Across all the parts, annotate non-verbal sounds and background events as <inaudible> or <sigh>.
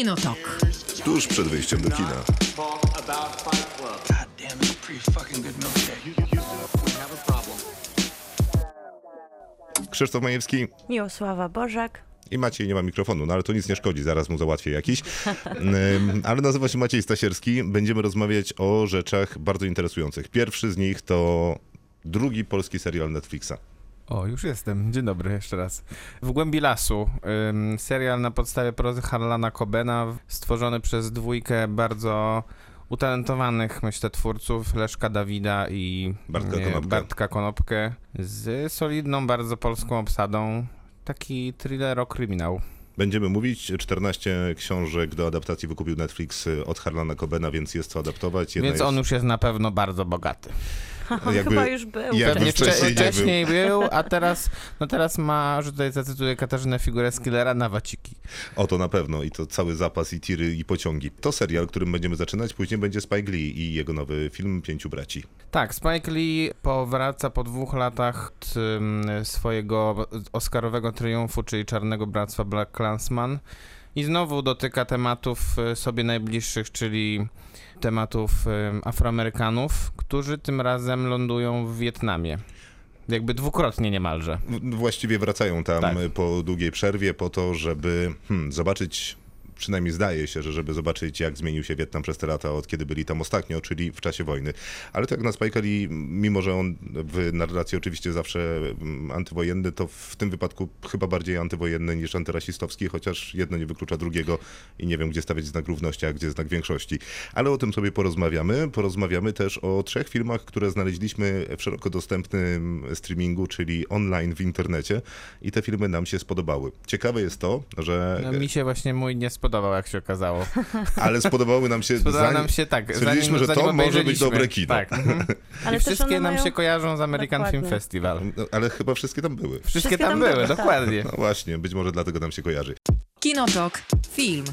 Kinotok. Tuż przed wyjściem do kina. Krzysztof Majewski Miłosława Bożak. i Maciej nie ma mikrofonu, no ale to nic nie szkodzi, zaraz mu załatwię jakiś. Ale nazywa się Maciej Stasierski. Będziemy rozmawiać o rzeczach bardzo interesujących. Pierwszy z nich to drugi polski serial Netflixa. O, już jestem. Dzień dobry jeszcze raz. W głębi lasu. Ym, serial na podstawie prozy Harlana Cobena, stworzony przez dwójkę bardzo utalentowanych, myślę, twórców, Leszka Dawida i Bartka e, Konopkę. Bartka Konopkę, z solidną, bardzo polską obsadą. Taki thriller o kryminał. Będziemy mówić, 14 książek do adaptacji wykupił Netflix y, od Harlana Cobena, więc jest co adaptować. Jedna Więc on już jest na pewno bardzo bogaty. <laughs> On Jakby- chyba już był. jakby wcześniej wcześniej, nie był. wcześniej był, a teraz, no teraz ma, że tutaj zacytuję Katarzynę figurę Skillera na waciki. O to na pewno i to cały zapas i tiry i pociągi. To serial, którym będziemy zaczynać, później będzie Spike Lee i jego nowy film Pięciu Braci. Tak, Spike Lee powraca po dwóch latach od swojego oscarowego triumfu, czyli Czarnego Bractwa Black Klansman i znowu dotyka tematów y, sobie najbliższych, czyli tematów Afroamerykanów, którzy tym razem lądują w Wietnamie. Jakby dwukrotnie niemalże. Właściwie wracają tam Tak. po długiej przerwie po to, żeby hmm, zobaczyć, przynajmniej zdaje się, że żeby zobaczyć jak zmienił się Wietnam przez te lata, od kiedy byli tam ostatnio, czyli w czasie wojny. Ale tak na Spike Lee, mimo że on w narracji oczywiście zawsze mm, antywojenny, to w tym wypadku chyba bardziej antywojenny niż antyrasistowski, chociaż jedno nie wyklucza drugiego i nie wiem, gdzie stawiać znak równości, a gdzie znak większości. Ale o tym sobie porozmawiamy. Porozmawiamy też o trzech filmach, które znaleźliśmy w szeroko dostępnym streamingu, czyli online w internecie i te filmy nam się spodobały. Ciekawe jest to, że... No, mi się właśnie mój nie spodobał, jak się okazało. <laughs> Ale spodobały nam się... Spodobało zanim- nam się tak. stwierdziliśmy, że to może być dobre kino. Tak. mhm. <laughs> Ale I wszystkie nam mają... się kojarzą z American Dokładnie. Film Festival. No, ale chyba wszystkie tam były. Wszystkie, Wszystkie tam tam były, były, tak. dokładnie. No właśnie, być może dlatego nam się kojarzy. Kinotok. Film.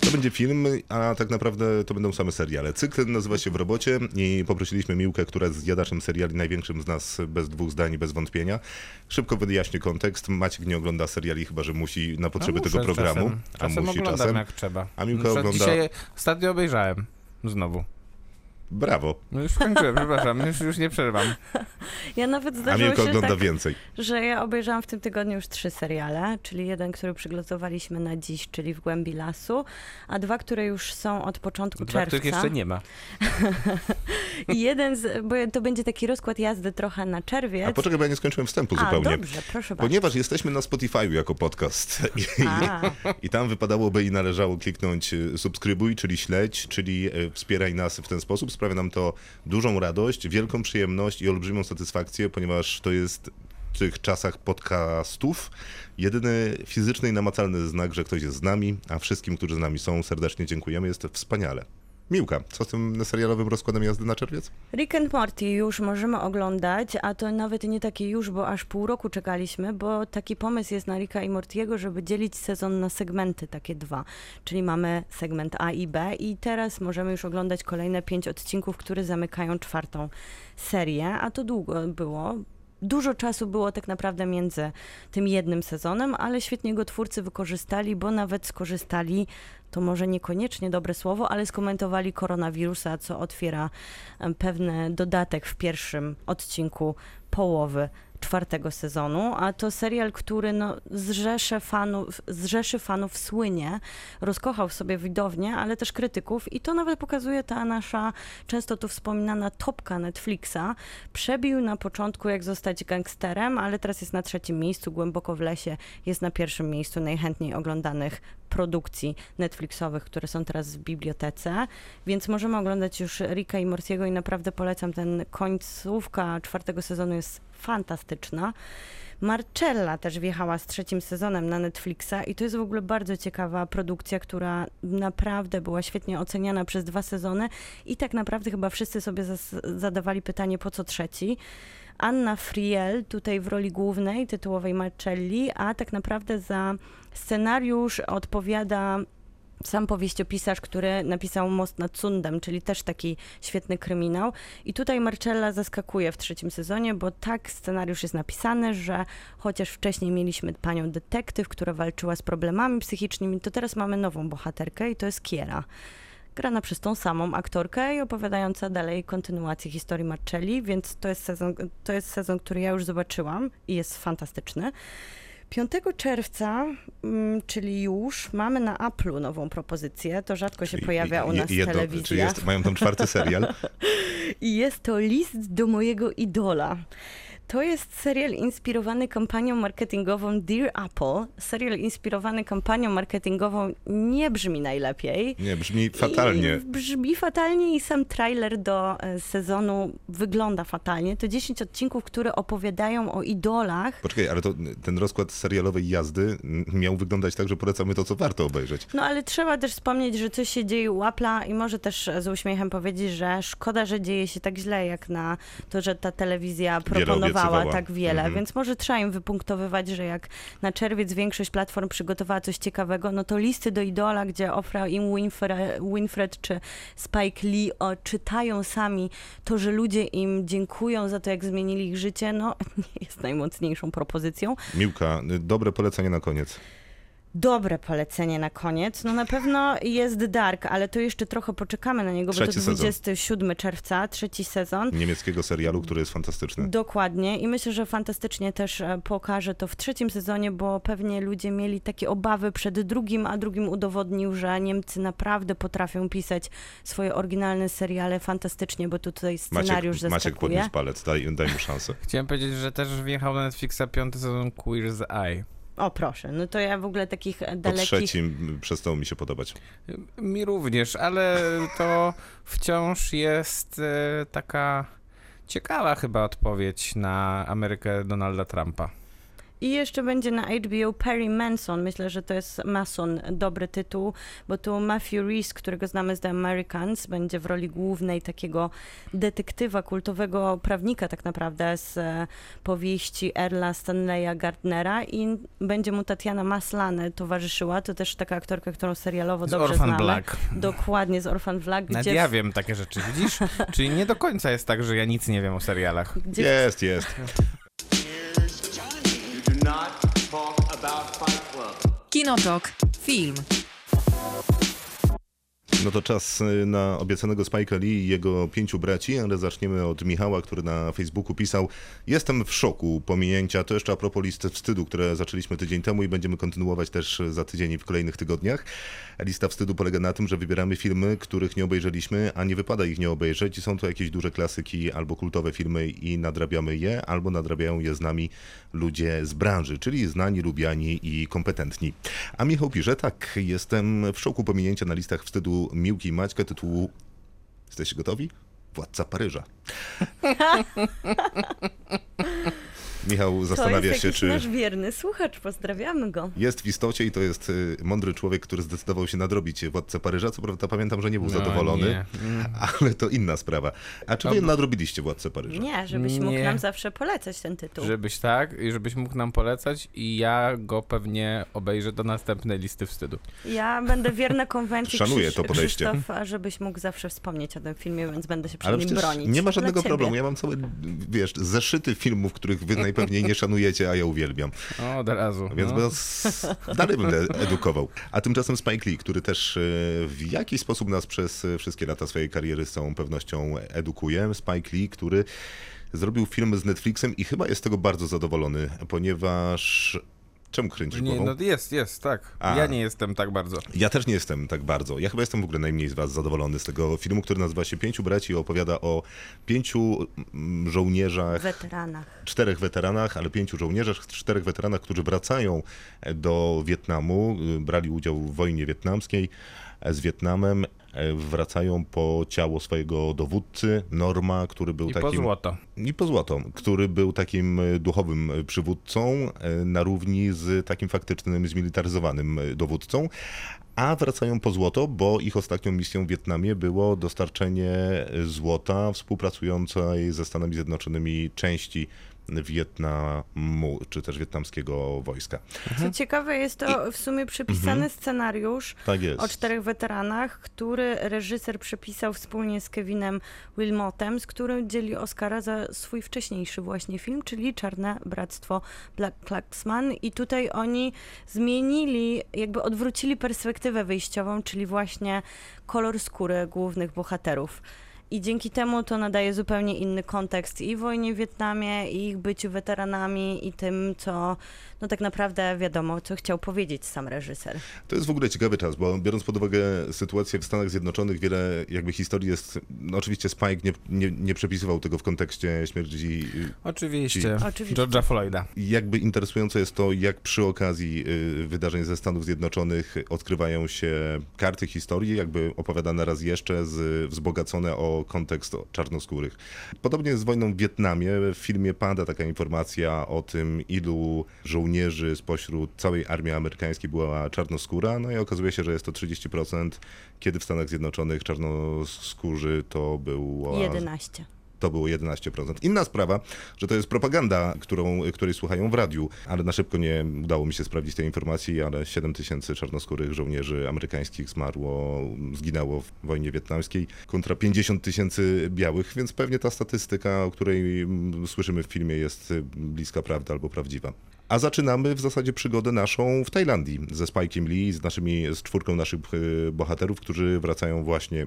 To będzie film, a tak naprawdę to będą same seriale. Cykl nazywa się W robocie i poprosiliśmy Miłkę, która jest zjadaczem seriali, największym z nas bez dwóch zdań bez wątpienia. Szybko wyjaśnię kontekst. Maciek nie ogląda seriali, chyba że musi na potrzeby No, tego programu. Czasem, a czasem musi oglądam czasem. jak trzeba. A Miłka ogląda- Dzisiaj ostatnio obejrzałem. Znowu. Brawo. No już skończyłem, przepraszam, już, już nie przerwam. <laughs> Ja nawet A zdarzyło się ogląda tak, więcej. że ja obejrzałam w tym tygodniu już trzy seriale, czyli jeden, który przygotowaliśmy na dziś, czyli W głębi lasu, a dwa, które już są od początku Dwa, czerwca. których jeszcze nie ma. <laughs> I jeden, z, bo to będzie taki rozkład jazdy trochę na czerwiec. A poczekaj, bo ja nie skończyłem wstępu A, zupełnie. dobrze, proszę bardzo. Ponieważ jesteśmy na Spotify'u jako podcast <laughs> i, i tam wypadałoby i należało kliknąć y, subskrybuj, czyli śledź, czyli y, wspieraj nas w ten sposób. Sprawia nam to dużą radość, wielką przyjemność i olbrzymią satysfakcję, ponieważ to jest w tych czasach podcastów jedyny fizyczny i namacalny znak, że ktoś jest z nami, a wszystkim, którzy z nami są, serdecznie dziękujemy. Jest wspaniale. Miłka, co z tym serialowym rozkładem jazdy na czerwiec? Rick and Morty już możemy oglądać, a to nawet nie takie już, bo aż pół roku czekaliśmy, bo taki pomysł jest na Ricka i Mortiego, żeby dzielić sezon na segmenty, takie dwa. Czyli mamy segment A i B i teraz możemy już oglądać kolejne pięć odcinków, które zamykają czwartą serię, a to długo było. Dużo czasu było tak naprawdę między tym jednym sezonem, ale świetnie go twórcy wykorzystali, bo nawet skorzystali, to może niekoniecznie dobre słowo, ale skomentowali koronawirusa, co otwiera pewny dodatek w pierwszym odcinku połowy czwartego sezonu, a to serial, który no, zrzesze fanów, zrzeszy fanów słynie, rozkochał sobie widownię, ale też krytyków i to nawet pokazuje ta nasza często tu wspominana topka Netflixa. Przebił na początku jak zostać gangsterem, ale teraz jest na trzecim miejscu, głęboko w lesie jest na pierwszym miejscu najchętniej oglądanych produkcji Netflixowych, które są teraz w bibliotece, więc możemy oglądać już Ricka i Mortiego i naprawdę polecam ten końcówka czwartego sezonu jest fantastyczna. Marcella też wjechała z trzecim sezonem na Netflixa i to jest w ogóle bardzo ciekawa produkcja, która naprawdę była świetnie oceniana przez dwa sezony i tak naprawdę chyba wszyscy sobie zadawali pytanie, po co trzeci. Anna Friel tutaj w roli głównej, tytułowej Marcelli, a tak naprawdę za scenariusz odpowiada sam powieściopisarz, który napisał Most nad Sundem, czyli też taki świetny kryminał. I tutaj Marcella zaskakuje w trzecim sezonie, bo tak scenariusz jest napisany, że chociaż wcześniej mieliśmy panią detektyw, która walczyła z problemami psychicznymi, to teraz mamy nową bohaterkę i to jest Kiera. Grana przez tą samą aktorkę i opowiadająca dalej kontynuację historii Marcelli, więc to jest sezon, to jest sezon, który ja już zobaczyłam i jest fantastyczny. 5 czerwca, mm, czyli już, mamy na Apple'u nową propozycję. To rzadko się Czyli pojawia u nas w jedno- telewizji. Czy jest, mają tam czwarty serial? <laughs> I jest to list do mojego idola. To jest serial inspirowany kampanią marketingową Dear Apple. Serial inspirowany kampanią marketingową nie brzmi najlepiej. Nie, brzmi fatalnie. I brzmi fatalnie i sam trailer do e, sezonu wygląda fatalnie. To 10 odcinków, które opowiadają o idolach. Poczekaj, ale to ten rozkład serialowej jazdy miał wyglądać tak, że polecamy to, co warto obejrzeć. No ale trzeba też wspomnieć, że coś się dzieje u Apple'a i może też e, z uśmiechem powiedzieć, że szkoda, że dzieje się tak źle, jak na to, że ta telewizja proponowała obiecywała. tak wiele. Mhm. Więc może trzeba im wypunktowywać, że jak na czerwiec większość platform przygotowała coś ciekawego, no to listy do idola, gdzie Oprah im Winfrey, Winfred czy Spike Lee o, czytają sami to, że ludzie im dziękują za to, jak zmienili ich życie, no <laughs> nie jest najmocniejszą propozycją. Miłka, y, dobre polecenie na koniec. Dobre polecenie na koniec. No na pewno jest Dark, ale to jeszcze trochę poczekamy na niego, bo Trzeci to sezon. 27 czerwca, trzeci sezon. Niemieckiego serialu, który jest fantastyczny. Dokładnie i myślę, że fantastycznie też e, pokaże to w trzecim sezonie, bo pewnie ludzie mieli takie obawy przed drugim, a drugim udowodnił, że Niemcy naprawdę potrafią pisać swoje oryginalne seriale fantastycznie, bo tutaj scenariusz Maciek, Maciek zaskakuje. podniósł palec, daj, daj mu szansę. Chciałem powiedzieć, że też wjechał na Netflixa piąty sezon Queer's Eye. O proszę, no to ja w ogóle takich e, Po dalekich... trzecim y, przestało mi się podobać. Mi również, ale to wciąż jest e, taka ciekawa chyba odpowiedź na Amerykę Donalda Trumpa. I jeszcze będzie na HBO Perry Manson. Myślę, że to jest Mason, dobry tytuł, bo tu Matthew Reese, którego znamy z The Americans, będzie w roli głównej takiego detektywa, kultowego prawnika tak naprawdę z e, powieści Erla Stanleya Gardnera i będzie mu Tatiana Maslany towarzyszyła. To też taka aktorka, którą serialowo Z dobrze Orphan znamy. Black. Dokładnie, z Orphan Black, Nawet gdzie, ja wiem takie rzeczy, widzisz? Czyli nie do końca jest tak, że ja nic nie wiem o serialach. gdzie Jest, jest. Kinotok. Film. No to czas y, na obiecanego Spike'a Lee i jego pięciu braci, ale zaczniemy od Michała, który na Facebooku pisał Jestem w szoku pominięcia, to jeszcze a propos listy wstydu, które zaczęliśmy tydzień temu i będziemy kontynuować też za tydzień i w kolejnych tygodniach. Lista wstydu polega na tym, że wybieramy filmy, których nie obejrzeliśmy, a nie wypada ich nie obejrzeć są to jakieś duże klasyki albo kultowe filmy i nadrabiamy je, albo nadrabiają je z nami ludzie z branży, czyli znani, lubiani i kompetentni. A Michał pisze, tak, jestem w szoku pominięcia na listach wstydu Miłki i Maćka tytułu Jesteście gotowi? Władca Paryża. <laughs> Michał to zastanawia jest się, czy nasz wierny słuchacz, pozdrawiamy go. jest w istocie i to jest y, mądry człowiek, który zdecydował się nadrobić Władcę Paryża. Co prawda pamiętam, że nie był No, zadowolony, nie. Mm. <laughs> ale to inna sprawa. A czy wy nadrobiliście Władcę Paryża? Nie, żebyś mógł Nie. nam zawsze polecać ten tytuł. Żebyś tak, i żebyś mógł nam polecać i ja go pewnie obejrzę do następnej listy wstydu. Ja będę wierna konwencji <laughs> Szanuję Krzysz- to podejście. Krzysztof, żebyś mógł zawsze wspomnieć o tym filmie, więc będę się przed Ale nim bronić. nie ma żadnego problemu. Ja mam całe, wiesz, zeszyty filmów, których wy najpewniej nie szanujecie, a ja uwielbiam. O, od razu. Więc no. dalej będę edukował. A tymczasem Spike Lee, który też e, w jakiś sposób nas przez wszystkie lata swojej kariery z całą pewnością edukuje. Spike Lee, który zrobił film z Netflixem i chyba jest z tego bardzo zadowolony, ponieważ... Czemu kręcisz Nie, głową? no jest, jest, tak. A. Ja nie jestem tak bardzo. Ja też nie jestem tak bardzo. Ja chyba jestem w ogóle najmniej z was zadowolony z tego filmu, który nazywa się Pięciu Braci i opowiada o pięciu mm, żołnierzach Weteranach. czterech weteranach, ale pięciu żołnierzach, czterech weteranach, którzy wracają do Wietnamu, y, brali udział w wojnie wietnamskiej e, z Wietnamem, wracają po ciało swojego dowódcy, Norma, który był I po takim... złoto. I po złoto, który był takim e, duchowym e, przywódcą e, na równi z takim faktycznym, zmilitaryzowanym e, dowódcą, a wracają po złoto, bo ich ostatnią misją w Wietnamie było dostarczenie e, złota współpracującej ze Stanami Zjednoczonymi części Wietnamu, czy też wietnamskiego wojska. Co ciekawe, jest to w sumie przypisany scenariusz Tak o czterech weteranach, który reżyser przepisał wspólnie z Kevinem Wilmotem, z którym dzieli Oscara za swój wcześniejszy właśnie film, czyli Czarne Bractwo Black Klansman. I tutaj oni zmienili, jakby odwrócili perspektywę wyjściową, czyli właśnie kolor skóry głównych bohaterów. I dzięki temu to nadaje zupełnie inny kontekst i wojnie w Wietnamie, i ich byciu weteranami, i tym, co no tak naprawdę wiadomo, co chciał powiedzieć sam reżyser. To jest w ogóle ciekawy czas, bo biorąc pod uwagę sytuację w Stanach Zjednoczonych, wiele jakby historii jest, no oczywiście Spike nie, nie, nie przepisywał tego w kontekście śmierci y, Oczywiście. Oczywiście. George'a Floyda. Jakby interesujące jest to, jak przy okazji y, wydarzeń ze Stanów Zjednoczonych odkrywają się karty historii, jakby opowiadane raz jeszcze, z, wzbogacone o kontekst czarnoskórych. Podobnie z wojną w Wietnamie. W filmie pada taka informacja o tym, ilu żołnierzy spośród całej armii amerykańskiej była czarnoskóra, no i okazuje się, że jest to 30%, kiedy w Stanach Zjednoczonych czarnoskórzy to było... 11. To było 11%. Inna sprawa, że to jest propaganda, którą, której słuchają w radiu, ale na szybko nie udało mi się sprawdzić tej informacji, ale 7 tysięcy czarnoskórych żołnierzy amerykańskich zmarło, zginęło w wojnie wietnamskiej kontra 50 tysięcy białych, więc pewnie ta statystyka, o której mm, słyszymy w filmie jest bliska prawda albo prawdziwa. A zaczynamy w zasadzie przygodę naszą w Tajlandii ze Spike'iem Lee, z, naszymi, z czwórką naszych y, bohaterów, którzy wracają właśnie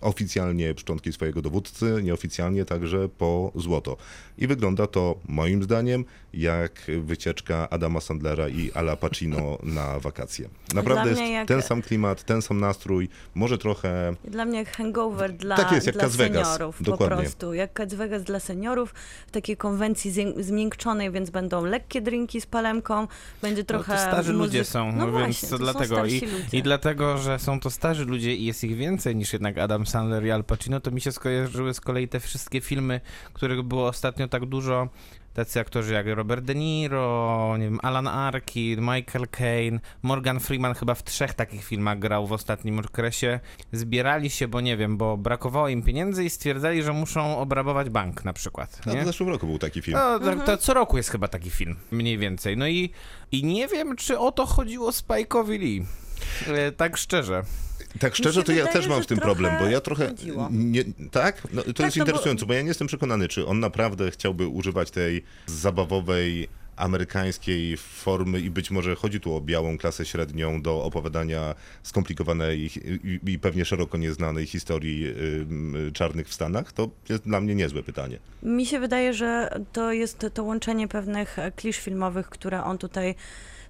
oficjalnie szczątki swojego dowódcy, nieoficjalnie także po złoto. I wygląda to moim zdaniem jak wycieczka Adama Sandlera i Ala Pacino <laughs> na wakacje. Naprawdę Dla jest jak- ten sam klimat, ten sam nastrój, może trochę Dla mnie jak hangover dla, Tak jest, jak dla seniorów Dokładnie. po prostu. Jak Las Vegas dla seniorów w takiej konwencji zmi- zmiękczonej, więc będą lekkie drinki z palemką, będzie trochę no to starzy muzyk- ludzie są, no no właśnie, więc to, dlatego. I, starsi ludzie. I dlatego, że są to starzy ludzie i jest ich więcej niż jednak Adam Sandler i Al Pacino, to mi się skojarzyły z kolei te wszystkie filmy, których było ostatnio tak dużo. Tacy aktorzy jak Robert De Niro, nie wiem, Alan Arkin, Michael Caine, Morgan Freeman chyba w trzech takich filmach grał w ostatnim okresie. Zbierali się, bo nie wiem, bo brakowało im pieniędzy i stwierdzali, że muszą obrabować bank na przykład. no, Nie? w zeszłym roku był taki film. No, to, to co roku jest chyba taki film, mniej więcej. No i, i nie wiem, czy o to chodziło Spike'owi Lee. E, tak szczerze. Tak szczerze, to ja wydaje, też mam w tym problem, bo ja trochę. Nie, tak? No, to jest no bo- interesujące, bo... ja nie jestem przekonany, czy on naprawdę chciałby używać tej zabawowej amerykańskiej formy i być może chodzi tu o białą klasę średnią do opowiadania skomplikowanej i, i, pewnie szeroko nieznanej historii ym, czarnych w Stanach, to jest dla mnie niezłe pytanie. Mi się wydaje, że to jest to łączenie pewnych klisz filmowych, które on tutaj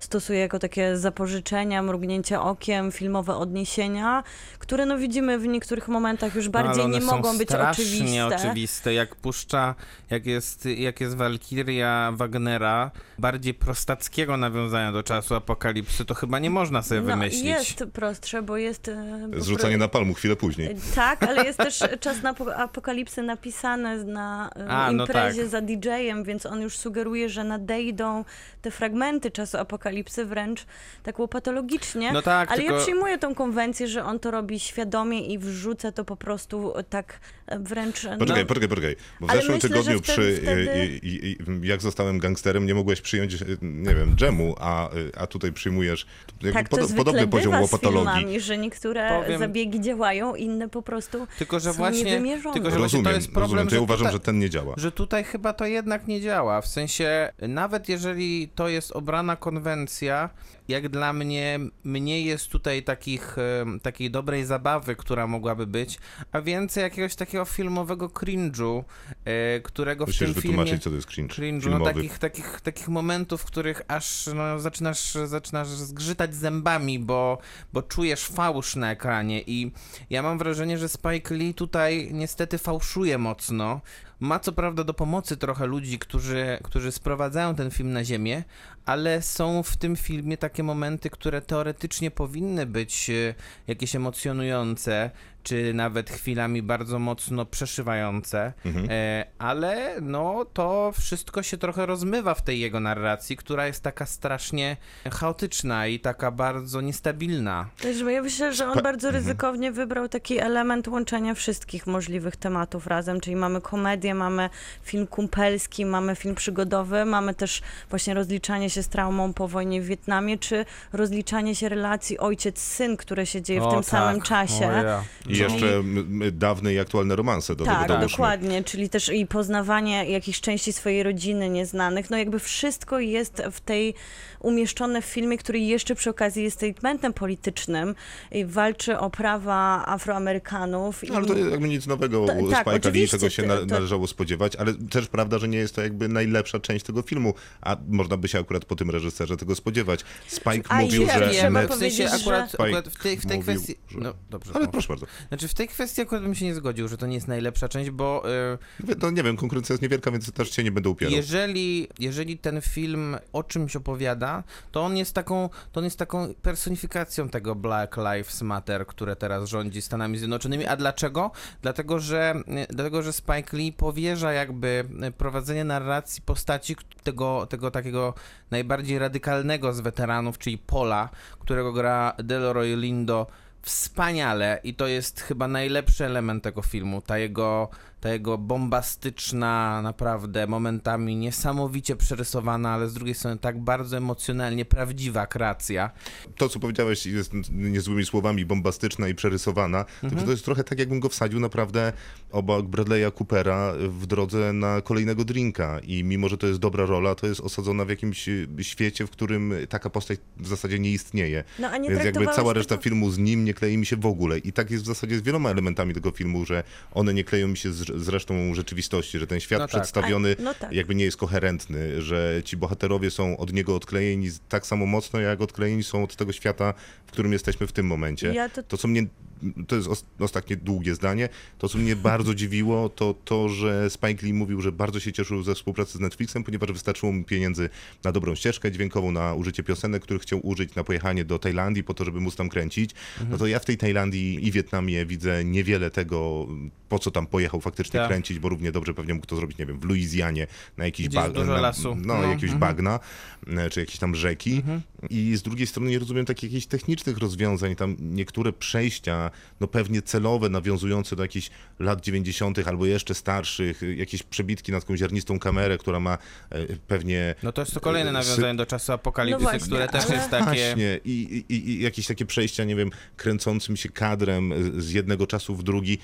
stosuje jako takie zapożyczenia, mrugnięcie okiem, filmowe odniesienia, które no widzimy w niektórych momentach już bardziej nie mogą być oczywiste. oczywiste. Jak puszcza, jak jest, jak jest Walkiria Wagnera, bardziej prostackiego nawiązania do czasu apokalipsy, to chyba nie można sobie No, wymyślić. jest prostsze, bo jest... e, po Zrzucanie pro- na palmu chwilę później. E, Tak, ale jest też czas na apo- apokalipsy napisane na e, A, no imprezie tak. za DJ-em, więc on już sugeruje, że nadejdą te fragmenty czasu apokalipsy wręcz tak łopatologicznie. No tak, ale tylko- ja przyjmuję tą konwencję, że on to robi świadomie i wrzuca to po prostu tak wręcz... e, Poczekaj, no, poczekaj, poczekaj. Bo w Ale zeszłym myślę, tygodniu przy, wtedy- i, i, i, jak zostałem gangsterem, nie mogłeś przyjąć, y, nie wiem, dżemu, a, y, a tutaj przyjmujesz tak, to podo- zwykle podobny poziom łopatologii. filmami, że niektóre Powiem- zabiegi działają, inne po prostu Tylko, że są właśnie, niewymierzone. tylko, że właśnie Rozumiem, to jest problem, rozumiem. To ja że uważam, tutaj, że ten nie działa. że tutaj chyba to jednak nie działa. W sensie, nawet jeżeli to jest obrana konwencja, jak dla mnie mniej jest tutaj takich, em, takiej dobrej zabawy, która mogłaby być, a więcej jakiegoś takiego filmowego cringe'u, e, którego w Musisz tym filmie... wytłumaczyć, co to jest cringe, Cringe'u, no takich, takich, takich momentów, w których aż no, zaczynasz, zaczynasz zgrzytać zębami, bo, bo czujesz fałsz na ekranie. I ja mam wrażenie, że Spike Lee tutaj niestety fałszuje mocno. Ma co prawda do pomocy trochę ludzi, którzy, którzy sprowadzają ten film na ziemię, ale są w tym filmie takie momenty, które teoretycznie powinny być e, jakieś emocjonujące, czy nawet chwilami bardzo mocno przeszywające, Mhm. e, ale no to wszystko się trochę rozmywa w tej jego narracji, która jest taka strasznie chaotyczna i taka bardzo niestabilna. Też, bo ja myślę, że on bardzo Mhm. ryzykownie wybrał taki element łączenia wszystkich możliwych tematów razem, czyli mamy komedię, mamy film kumpelski, mamy film przygodowy, mamy też właśnie rozliczanie się z traumą po wojnie w Wietnamie, czy rozliczanie się relacji ojciec-syn, które się dzieje w O, tym tak. samym czasie. O, ja. I jeszcze m, m, dawne i aktualne romanse do Tak, tego dołóżmy. dokładnie, czyli też i poznawanie jakichś części swojej rodziny nieznanych, no jakby wszystko jest w tej, umieszczone w filmie, który jeszcze przy okazji jest statementem politycznym i walczy o prawa Afroamerykanów. No, ale to jakby nic nowego To- u tak, Spike'a Lee, oczywiście, czego się na, to- należało spodziewać, ale też prawda, że nie jest to jakby najlepsza część tego filmu, a można by się akurat po tym reżyserze tego spodziewać. Spike A mówił, że... trzeba Ja wiem, Net- w sensie powiedzieć, że- akurat, Spike akurat w tej, w tej mówił, kwestii... że- No dobrze, Ale proszę bardzo. Znaczy w tej kwestii akurat bym się nie zgodził, że to nie jest najlepsza część, bo y, No nie wiem, konkurencja jest niewielka, więc też się nie będę upierał. jeżeli, jeżeli ten film o czymś opowiada, to on jest taką, to on jest taką personifikacją tego Black Lives Matter, które teraz rządzi Stanami Zjednoczonymi. A dlaczego? Dlatego, że, dlatego, że Spike Lee powierza jakby prowadzenie narracji postaci tego, tego takiego najbardziej radykalnego z weteranów, czyli Pola, którego gra Delroy Lindo wspaniale i to jest chyba najlepszy element tego filmu, ta jego, ta jego bombastyczna, naprawdę momentami niesamowicie przerysowana, ale z drugiej strony tak bardzo emocjonalnie prawdziwa kreacja. To, co powiedziałeś, jest niezłymi słowami bombastyczna i przerysowana, tylko to jest trochę tak, jakbym go wsadził naprawdę obok Bradley'a Coopera w drodze na kolejnego drinka i mimo, że to jest dobra rola, to jest osadzona w jakimś y, świecie, w którym taka postać w zasadzie nie istnieje. No, a nie Więc jakby cała reszta tego- filmu z nim nie klei mi się w ogóle. I tak jest w zasadzie z wieloma elementami tego filmu, że one nie kleją mi się z, z resztą rzeczywistości, że ten świat No tak. przedstawiony A, no tak. jakby nie jest koherentny, że ci bohaterowie są od niego odklejeni tak samo mocno, jak odklejeni są od tego świata, w którym jesteśmy w tym momencie. Ja to- To, co mnie, to jest os- ostatnie długie zdanie, to, co mnie bardzo dziwiło, to to, że Spike Lee mówił, że bardzo się cieszył ze współpracy z Netflixem, ponieważ wystarczyło mu pieniędzy na dobrą ścieżkę dźwiękową, na użycie piosenek, których chciał użyć, na pojechanie do Tajlandii po to, żeby móc tam kręcić. No to ja w tej Tajlandii i Wietnamie widzę niewiele tego, po co tam pojechał faktycznie Tak. kręcić, bo równie dobrze pewnie mógł to zrobić, nie wiem, w Luizjanie, na jakiś Gdzie jest bag- dużo na. No, No, jakieś mhm. bagna, e, czy jakieś tam rzeki. I z drugiej strony nie rozumiem takich jakichś technicznych rozwiązań, tam niektóre przejścia, no pewnie celowe, nawiązujące do jakichś lat 90. albo jeszcze starszych, jakieś przebitki na taką ziarnistą kamerę, która ma e, pewnie No to jest to kolejne Sy- nawiązanie do czasu apokalipsy, No właśnie, które też ale- jest takie... Właśnie i, i, i jakieś takie przejścia, nie wiem, kręcącym się kadrem z jednego czasu w drugi,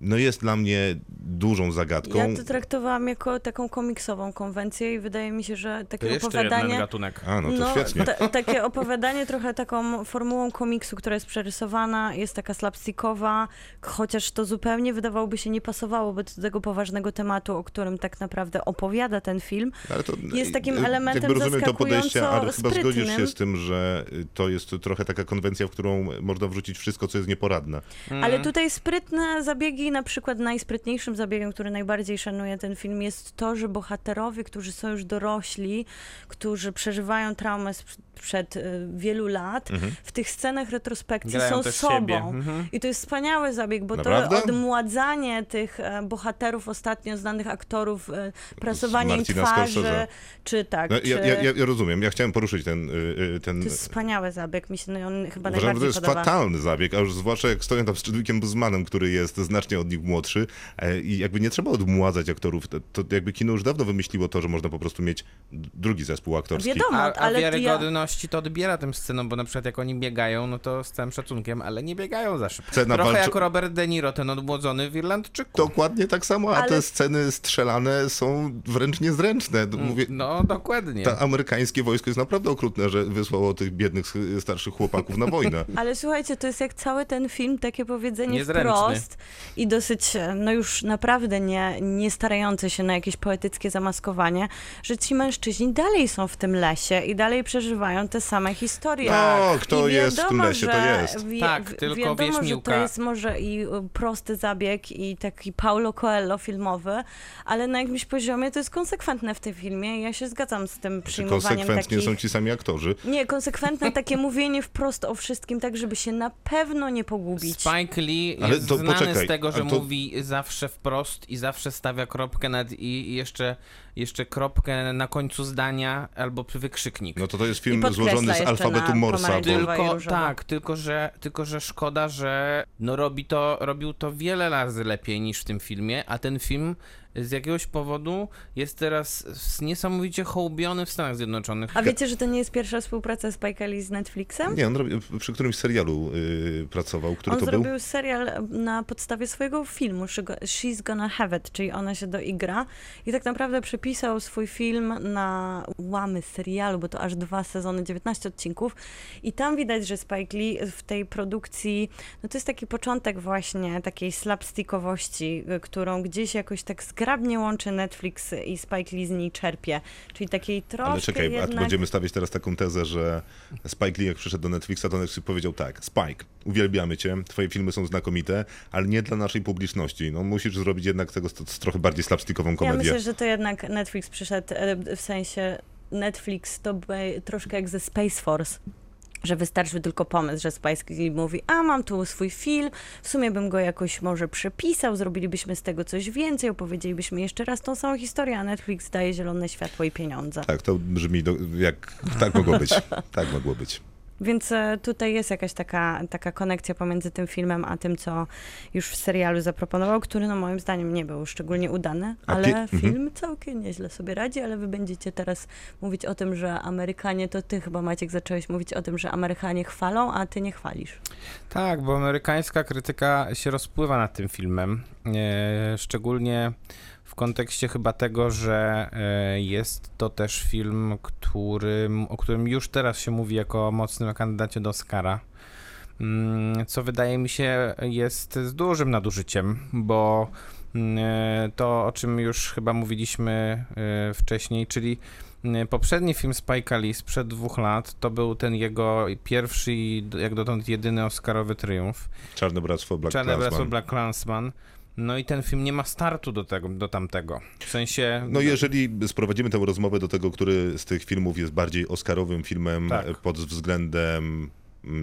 no jest dla mnie dużą zagadką. Ja to traktowałam jako taką komiksową konwencję i wydaje mi się, że To takie jeszcze jeden opowiadanie... gatunek. A, no to świetnie. ta- takie opowiadanie trochę taką formułą komiksu, która jest przerysowana, jest taka slapstickowa, chociaż to zupełnie wydawałoby się nie pasowałoby do tego poważnego tematu, o którym tak naprawdę opowiada ten film. Ale to, jest takim elementem jakby rozumiem to podejście, ale chyba zgodzisz się z tym, że y, to jest trochę taka konwencja, w którą można wrzucić wszystko, co jest nieporadne. Ale tutaj sprytne zabiegi, na przykład najsprytniejszym zabiegiem, który najbardziej szanuje ten film, jest to, że bohaterowie, którzy są już dorośli, którzy przeżywają traumę sprzed przed y, wielu lat, w tych scenach retrospekcji Grają są sobą. Mhm. I to jest wspaniały zabieg, bo Naprawdę? to odmładzanie tych e, bohaterów, ostatnio znanych aktorów, e, prasowanie twarzy, czy tak, No, czy... ja, ja, ja rozumiem, ja chciałem poruszyć ten... y, y, ten To jest wspaniały zabieg, mi się no, i on chyba Uważam, że to najbardziej jest podoba. fatalny zabieg, a już zwłaszcza jak stoją tam z Chadwickiem Buzmanem, który jest znacznie od nich młodszy e, i jakby nie trzeba odmładzać aktorów. To, to jakby kino już dawno wymyśliło to, że można po prostu mieć drugi zespół aktorski. Wiadomo, A, a ale ja... wiarygodności to odbiera tym scenom, bo na przykład jak oni biegają, no to z całym szacunkiem, ale nie biegają za szybko. Cena Trochę walczy- jak Robert De Niro, ten odmłodzony w Irlandczyku. Dokładnie tak samo, a Ale- te sceny strzelane są wręcz niezręczne. Mówię, No, dokładnie. to amerykańskie wojsko jest naprawdę okrutne, że wysłało tych biednych starszych chłopaków na wojnę. <laughs> Ale słuchajcie, to jest jak cały ten film, takie powiedzenie Niezręczny. wprost i dosyć, e, no już naprawdę nie, nie starający się na jakieś poetyckie zamaskowanie, że ci mężczyźni dalej są w tym lesie i dalej przeżywają te same historie. No, kto I jest w tym lesie, to jest. Wie, Tak, wi- tylko wiadomo, że to jest może i y, prosty zabieg i taki Paulo Coelho filmowy, ale na jakimś poziomie to jest konsekwentne w tym filmie i ja się zgadzam z tym Czy przyjmowaniem konsekwentnie takich... są ci sami aktorzy? Nie, konsekwentne takie mówienie wprost o wszystkim, tak żeby się na pewno nie pogubić. Spike Lee Ale jest to znany poczekaj, z tego, że to- mówi zawsze wprost i zawsze stawia kropkę nad i i jeszcze, jeszcze kropkę na końcu zdania albo przy wykrzyknik. No to to jest film złożony z alfabetu Morsa. Tylko, tak, tylko że, tylko że szkoda, że no robi to, robił to wiele razy lepiej niż w tym filmie, a ten film z jakiegoś powodu jest teraz niesamowicie hołbiony w Stanach Zjednoczonych. A wiecie, że to nie jest pierwsza współpraca Spike'a Lee z Netflixem? Nie, on robi, przy którymś serialu y, pracował, który On to zrobił był? serial na podstawie swojego filmu She- She's Gonna Have It, czyli ona się doigra i tak naprawdę przepisał swój film na łamy serialu, bo to aż dwa sezony, 19 odcinków i tam widać, że Spike Lee w tej produkcji, no to jest taki początek właśnie takiej slapstickowości, y, którą gdzieś jakoś tak zgrabnie łączy Netflix i Spike Lee z niej czerpie, czyli takiej troszkę Ale czekaj, a tu jednak... będziemy stawiać teraz taką tezę, że Spike Lee jak przyszedł do Netflixa, to Netflix powiedział tak, Spike, uwielbiamy cię, twoje filmy są znakomite, ale nie dla naszej publiczności. No musisz zrobić jednak tego trochę bardziej slapstickową Ja komedię. myślę, że to jednak Netflix przyszedł, e, w sensie Netflix to by, troszkę jak ze Space Force. Że wystarczył tylko pomysł, że Spike Lee mówi, a mam tu swój film, w sumie bym go jakoś może przepisał, zrobilibyśmy z tego coś więcej, opowiedzielibyśmy jeszcze raz tą samą historię, a Netflix daje zielone światło i pieniądze. Tak, to brzmi do, jak... Tak mogło być. Tak mogło być. Więc e, tutaj jest jakaś taka, taka konekcja pomiędzy tym filmem, a tym, co już w serialu zaproponował, który no moim zdaniem nie był szczególnie udany, A ale pie- mhm. film całkiem nieźle sobie radzi, ale wy będziecie teraz mówić o tym, że Amerykanie, to ty chyba Maciek zacząłeś mówić o tym, że Amerykanie chwalą, a ty nie chwalisz. Tak, bo amerykańska krytyka się rozpływa nad tym filmem. E, szczególnie w kontekście chyba tego, że e, jest to też film, którym, o którym już teraz się mówi jako o mocnym kandydacie do Oscara. Mm, Co wydaje mi się jest z dużym nadużyciem, bo mm, e, to, o czym już chyba mówiliśmy e, wcześniej, czyli mm, poprzedni film Spike'a Lee sprzed dwóch lat, to był ten jego pierwszy i jak dotąd jedyny Oscarowy triumf. Czarne Bractwo Black Czarne Klansman. Bractwo Black Klansman. No i ten film nie ma startu do tego, do tamtego. W sensie... No jeżeli sprowadzimy tę rozmowę do tego, który z tych filmów jest bardziej oscarowym filmem Tak. pod względem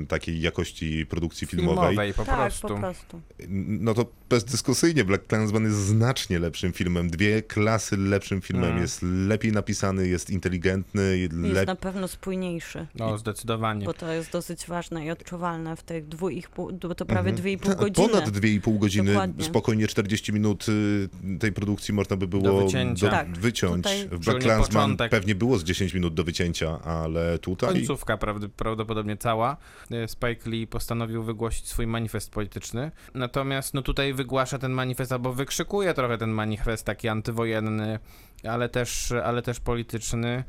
takiej jakości produkcji filmowej, filmowej po tak, prostu. po prostu. no to bezdyskusyjnie Black Klansman jest znacznie lepszym filmem, dwie klasy lepszym filmem, Mm. jest lepiej napisany, jest inteligentny, Jest na pewno spójniejszy. No, zdecydowanie. Bo to jest dosyć ważne i odczuwalne w tych dwóch i pół, bo to prawie dwie i pół godziny. Ponad 2,5 godziny, Dokładnie. spokojnie 40 minut y, tej produkcji można by było Do wycięcia. Tak, wyciąć. tutaj- W Black Klansman pewnie było z 10 minut do wycięcia, ale tutaj... Końcówka prawd- prawdopodobnie cała. E, Spike Lee postanowił wygłosić swój manifest polityczny. Natomiast no tutaj wygłasza ten manifest, albo wykrzykuje trochę ten manifest taki antywojenny, ale też, ale też polityczny.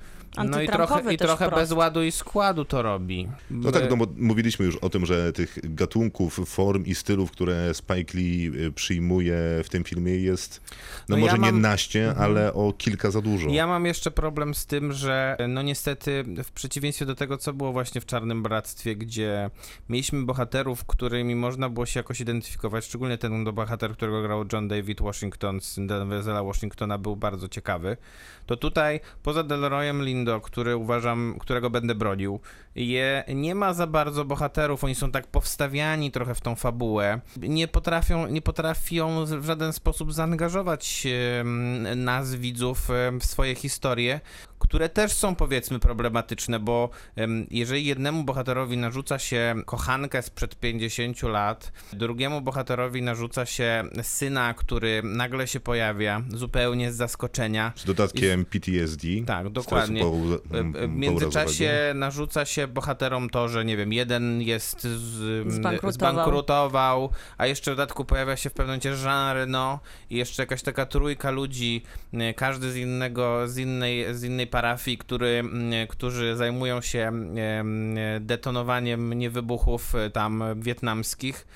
No i trochę, i trochę bez ładu i składu to robi. No tak, no bo mówiliśmy już o tym, że tych gatunków, form i stylów, które Spike Lee y, przyjmuje w tym filmie jest, no, No ja może nie mam- naście, Mhm. ale o kilka za dużo. Ja mam jeszcze problem z tym, że no niestety w przeciwieństwie do tego, co było właśnie w Czarnym Bractwie, gdzie mieliśmy bohaterów, którymi można było się jakoś identyfikować, szczególnie ten bohater, którego grał John David Washington z Denvera Washingtona był bardzo ciekawy, to tutaj poza Delroyem Lindo, który uważam, którego będę bronił, je, nie ma za bardzo bohaterów, oni są tak powstawiani trochę w tą fabułę, nie potrafią, nie potrafią w żaden sposób zaangażować nas, widzów, w swoje historie, które też są powiedzmy problematyczne, bo jeżeli jednemu bohaterowi narzuca się kochankę sprzed 50 lat, drugiemu bohaterowi narzuca się syna, który nagle się pojawia zupełnie z zaskoczenia, Z dodatkiem PTSD. tak, dokładnie. połu- E, e, W międzyczasie narzuca się bohaterom to, że nie wiem, jeden jest z, Zbankrutował. zbankrutował, a jeszcze w dodatku pojawia się w pewnym momencie Jean Reno i jeszcze jakaś taka trójka ludzi, e, każdy z innego, z innej, z innej parafii, który, m, którzy zajmują się em, detonowaniem niewybuchów e, tam wietnamskich.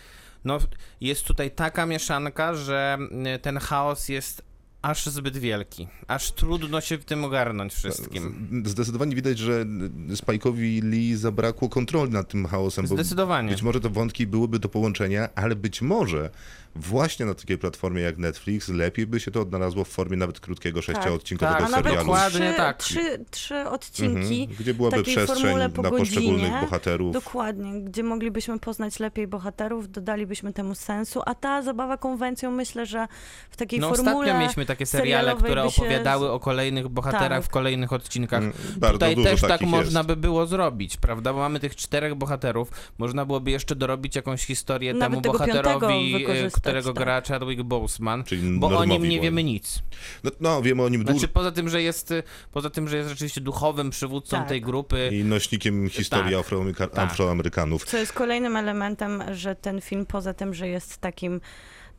no, jest tutaj taka mieszanka, że y, ten chaos jest aż zbyt wielki. Aż trudno się w tym ogarnąć wszystkim. Zdecydowanie widać, że Spike'owi Lee zabrakło kontroli nad tym chaosem. Zdecydowanie. Być może te wątki byłyby do połączenia, ale być może właśnie na takiej platformie jak Netflix lepiej by się to odnalazło w formie nawet krótkiego sześcioodcinkowego tak, nawet serialu. dokładnie trzy, tak. trzy, trzy odcinki. Mhm, gdzie byłaby takiej przestrzeń formule po na poszczególnych godzinie. bohaterów. Dokładnie, gdzie moglibyśmy poznać lepiej bohaterów, dodalibyśmy temu sensu, a ta zabawa konwencją myślę, że w takiej No formule ostatnio mieliśmy takie seriale, które by się opowiadały o kolejnych bohaterach Tak. w kolejnych odcinkach. Mm, Bardzo Tutaj dużo też tak takich można jest. by było zrobić, prawda? Bo mamy tych czterech bohaterów. Można byłoby jeszcze dorobić jakąś historię Nawet temu tego bohaterowi, e, którego tak. gra Chadwick Boseman. Czyli Bo o nim nie wiemy nic. No, no wiemy o nim dużo Znaczy poza tym, że jest poza tym, że jest rzeczywiście duchowym przywódcą Tak. tej grupy. i nośnikiem historii Tak. Tak. Afroamerykanów. Co jest kolejnym elementem, że ten film poza tym, że jest takim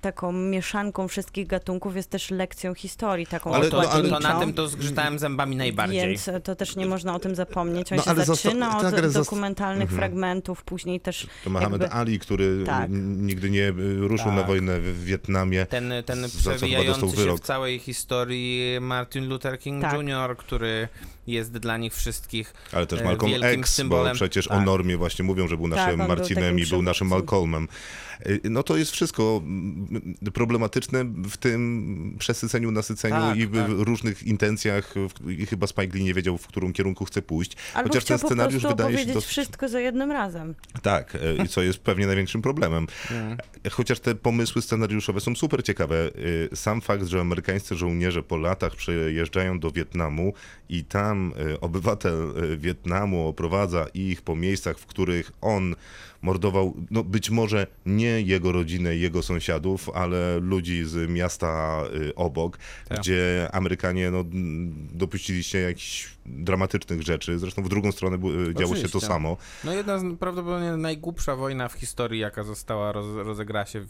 taką mieszanką wszystkich gatunków, jest też lekcją historii, taką Ale- to, no, ale- to na tym to zgrzytałem zębami najbardziej. Więc to też nie można o tym zapomnieć. On No, się zaczyna od tak, dokumentalnych Mhm. fragmentów, później też To Mohamed jakby- Ali, który Tak. nigdy nie y, ruszył Tak. na wojnę w Wietnamie. Ten, ten przewijający dostał się w całej historii Martin Luther King Tak. Jr., który jest dla nich wszystkich Ale też e, Malcolm wielkim X, bo symbolem. przecież o Tak. normie właśnie mówią, że był Tak, naszym był Marcinem takim i był naszym. Malcolmem. Y, No to jest wszystko problematyczne w tym przesyceniu, nasyceniu Tak, i w tak. różnych intencjach i chyba Spike Lee nie wiedział, w którym kierunku chce pójść. Albo Chociaż ten scenariusz wydaje się dosyć... wszystko za jednym razem. Tak, i co jest pewnie największym problemem. Mm. Chociaż te pomysły scenariuszowe są super ciekawe. Y, Sam fakt, że amerykańscy żołnierze po latach przejeżdżają do Wietnamu i tam y, obywatel y, Wietnamu oprowadza ich po miejscach, w których on mordował, no być może nie jego rodzinę jego sąsiadów, ale ludzi z miasta y, obok, Tak. gdzie Amerykanie no, dopuścili się jakichś dramatycznych rzeczy. Zresztą w drugą stronę y, działo się to Oczywiście. samo. No jedna z prawdopodobnie najgłupsza wojna w historii, jaka została, roz, rozegrała się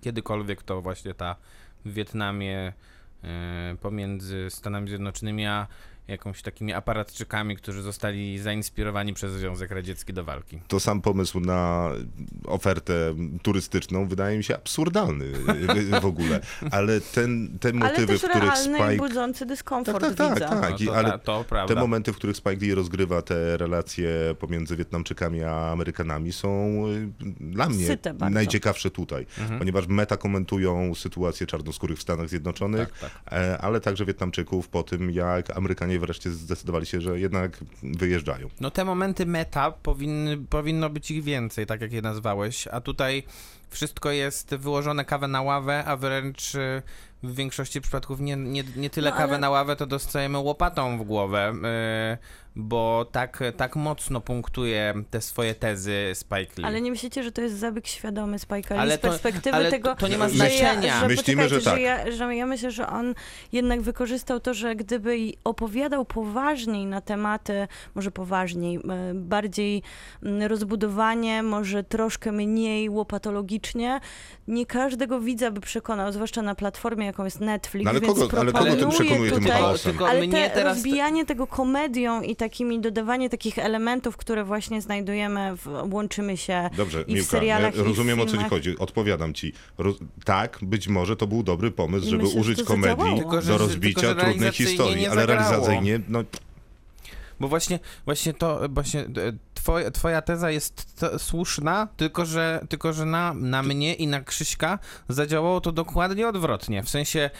kiedykolwiek, to właśnie ta w Wietnamie e, pomiędzy Stanami Zjednoczonymi a jakąś takimi aparatczykami, którzy zostali zainspirowani przez Związek Radziecki do walki. to sam pomysł na ofertę turystyczną wydaje mi się absurdalny w ogóle. Ale ten, te Ale motywy, też w których Spike. budzący dyskomfort Tak, tak, widza. tak. No, to, ale ta, to prawda. Te momenty, w których Spike Lee rozgrywa te relacje pomiędzy Wietnamczykami a Amerykanami są y, dla mnie najciekawsze tutaj, Mhm. ponieważ meta komentują sytuację czarnoskórych w Stanach Zjednoczonych, Tak, e, ale także Wietnamczyków po tym, jak Amerykanie wreszcie zdecydowali się, że jednak wyjeżdżają. No te momenty meta powinny, powinno być ich więcej, tak jak je nazwałeś, a tutaj wszystko jest wyłożone kawę na ławę, a wręcz y, w większości przypadków nie, nie, nie tyle No, ale- kawę na ławę, to dostajemy łopatą w głowę, y, bo tak, tak mocno punktuje te swoje tezy Spike Lee. Ale nie myślicie, że to jest zabieg świadomy Spike'a Lee Ale z to- perspektywy ale tego, to- to nie ma że znaczenia. Ja, że Myślimy, że tak. że, ja, że ja myślę, że on jednak wykorzystał to, że gdyby opowiadał poważniej na tematy, może poważniej, e, bardziej mm, rozbudowanie, może troszkę mniej łopatologicznie, nie każdego widza by przekonał, zwłaszcza na platformie, jaką jest Netflix, No ale więc kogo- ale kogo tym proponuje przekonuje tym tutaj? Tylko ale mnie te teraz... rozbijanie tego komedią i takimi dodawanie takich elementów, które właśnie znajdujemy, w, łączymy się Dobrze, i w Miłka, serialach, ja i w rozumiem o co ci chodzi. Odpowiadam ci. Roz... Tak, być może to był dobry pomysł, I żeby myślę, użyć komedii. Tylko, że- do rozbicia tylko, że trudnej realizacyjnie historii, nie ale realizacyjnie, no Bo właśnie, właśnie to, właśnie e, twoja, twoja teza jest słuszna, tylko że, tylko że na, na mnie i na Krzyśka zadziałało to dokładnie odwrotnie. W sensie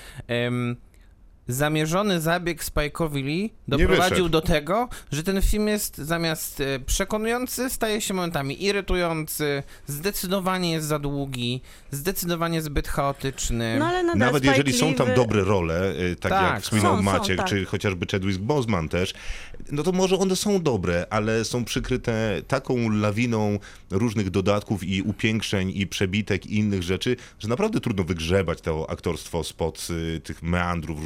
zamierzony zabieg Spike'owi Lee doprowadził do tego, że ten film jest zamiast e, przekonujący, staje się momentami irytujący, zdecydowanie jest za długi, zdecydowanie zbyt chaotyczny. No, ale nadal Nawet Spike jeżeli są tam wy- dobre role, tak, Tak, jak wspominał są, są, Maciek, tak. czy chociażby Chadwick Boseman też, no to może one są dobre, ale są przykryte taką lawiną różnych dodatków i upiększeń i przebitek i innych rzeczy, że naprawdę trudno wygrzebać to aktorstwo spod y, tych meandrów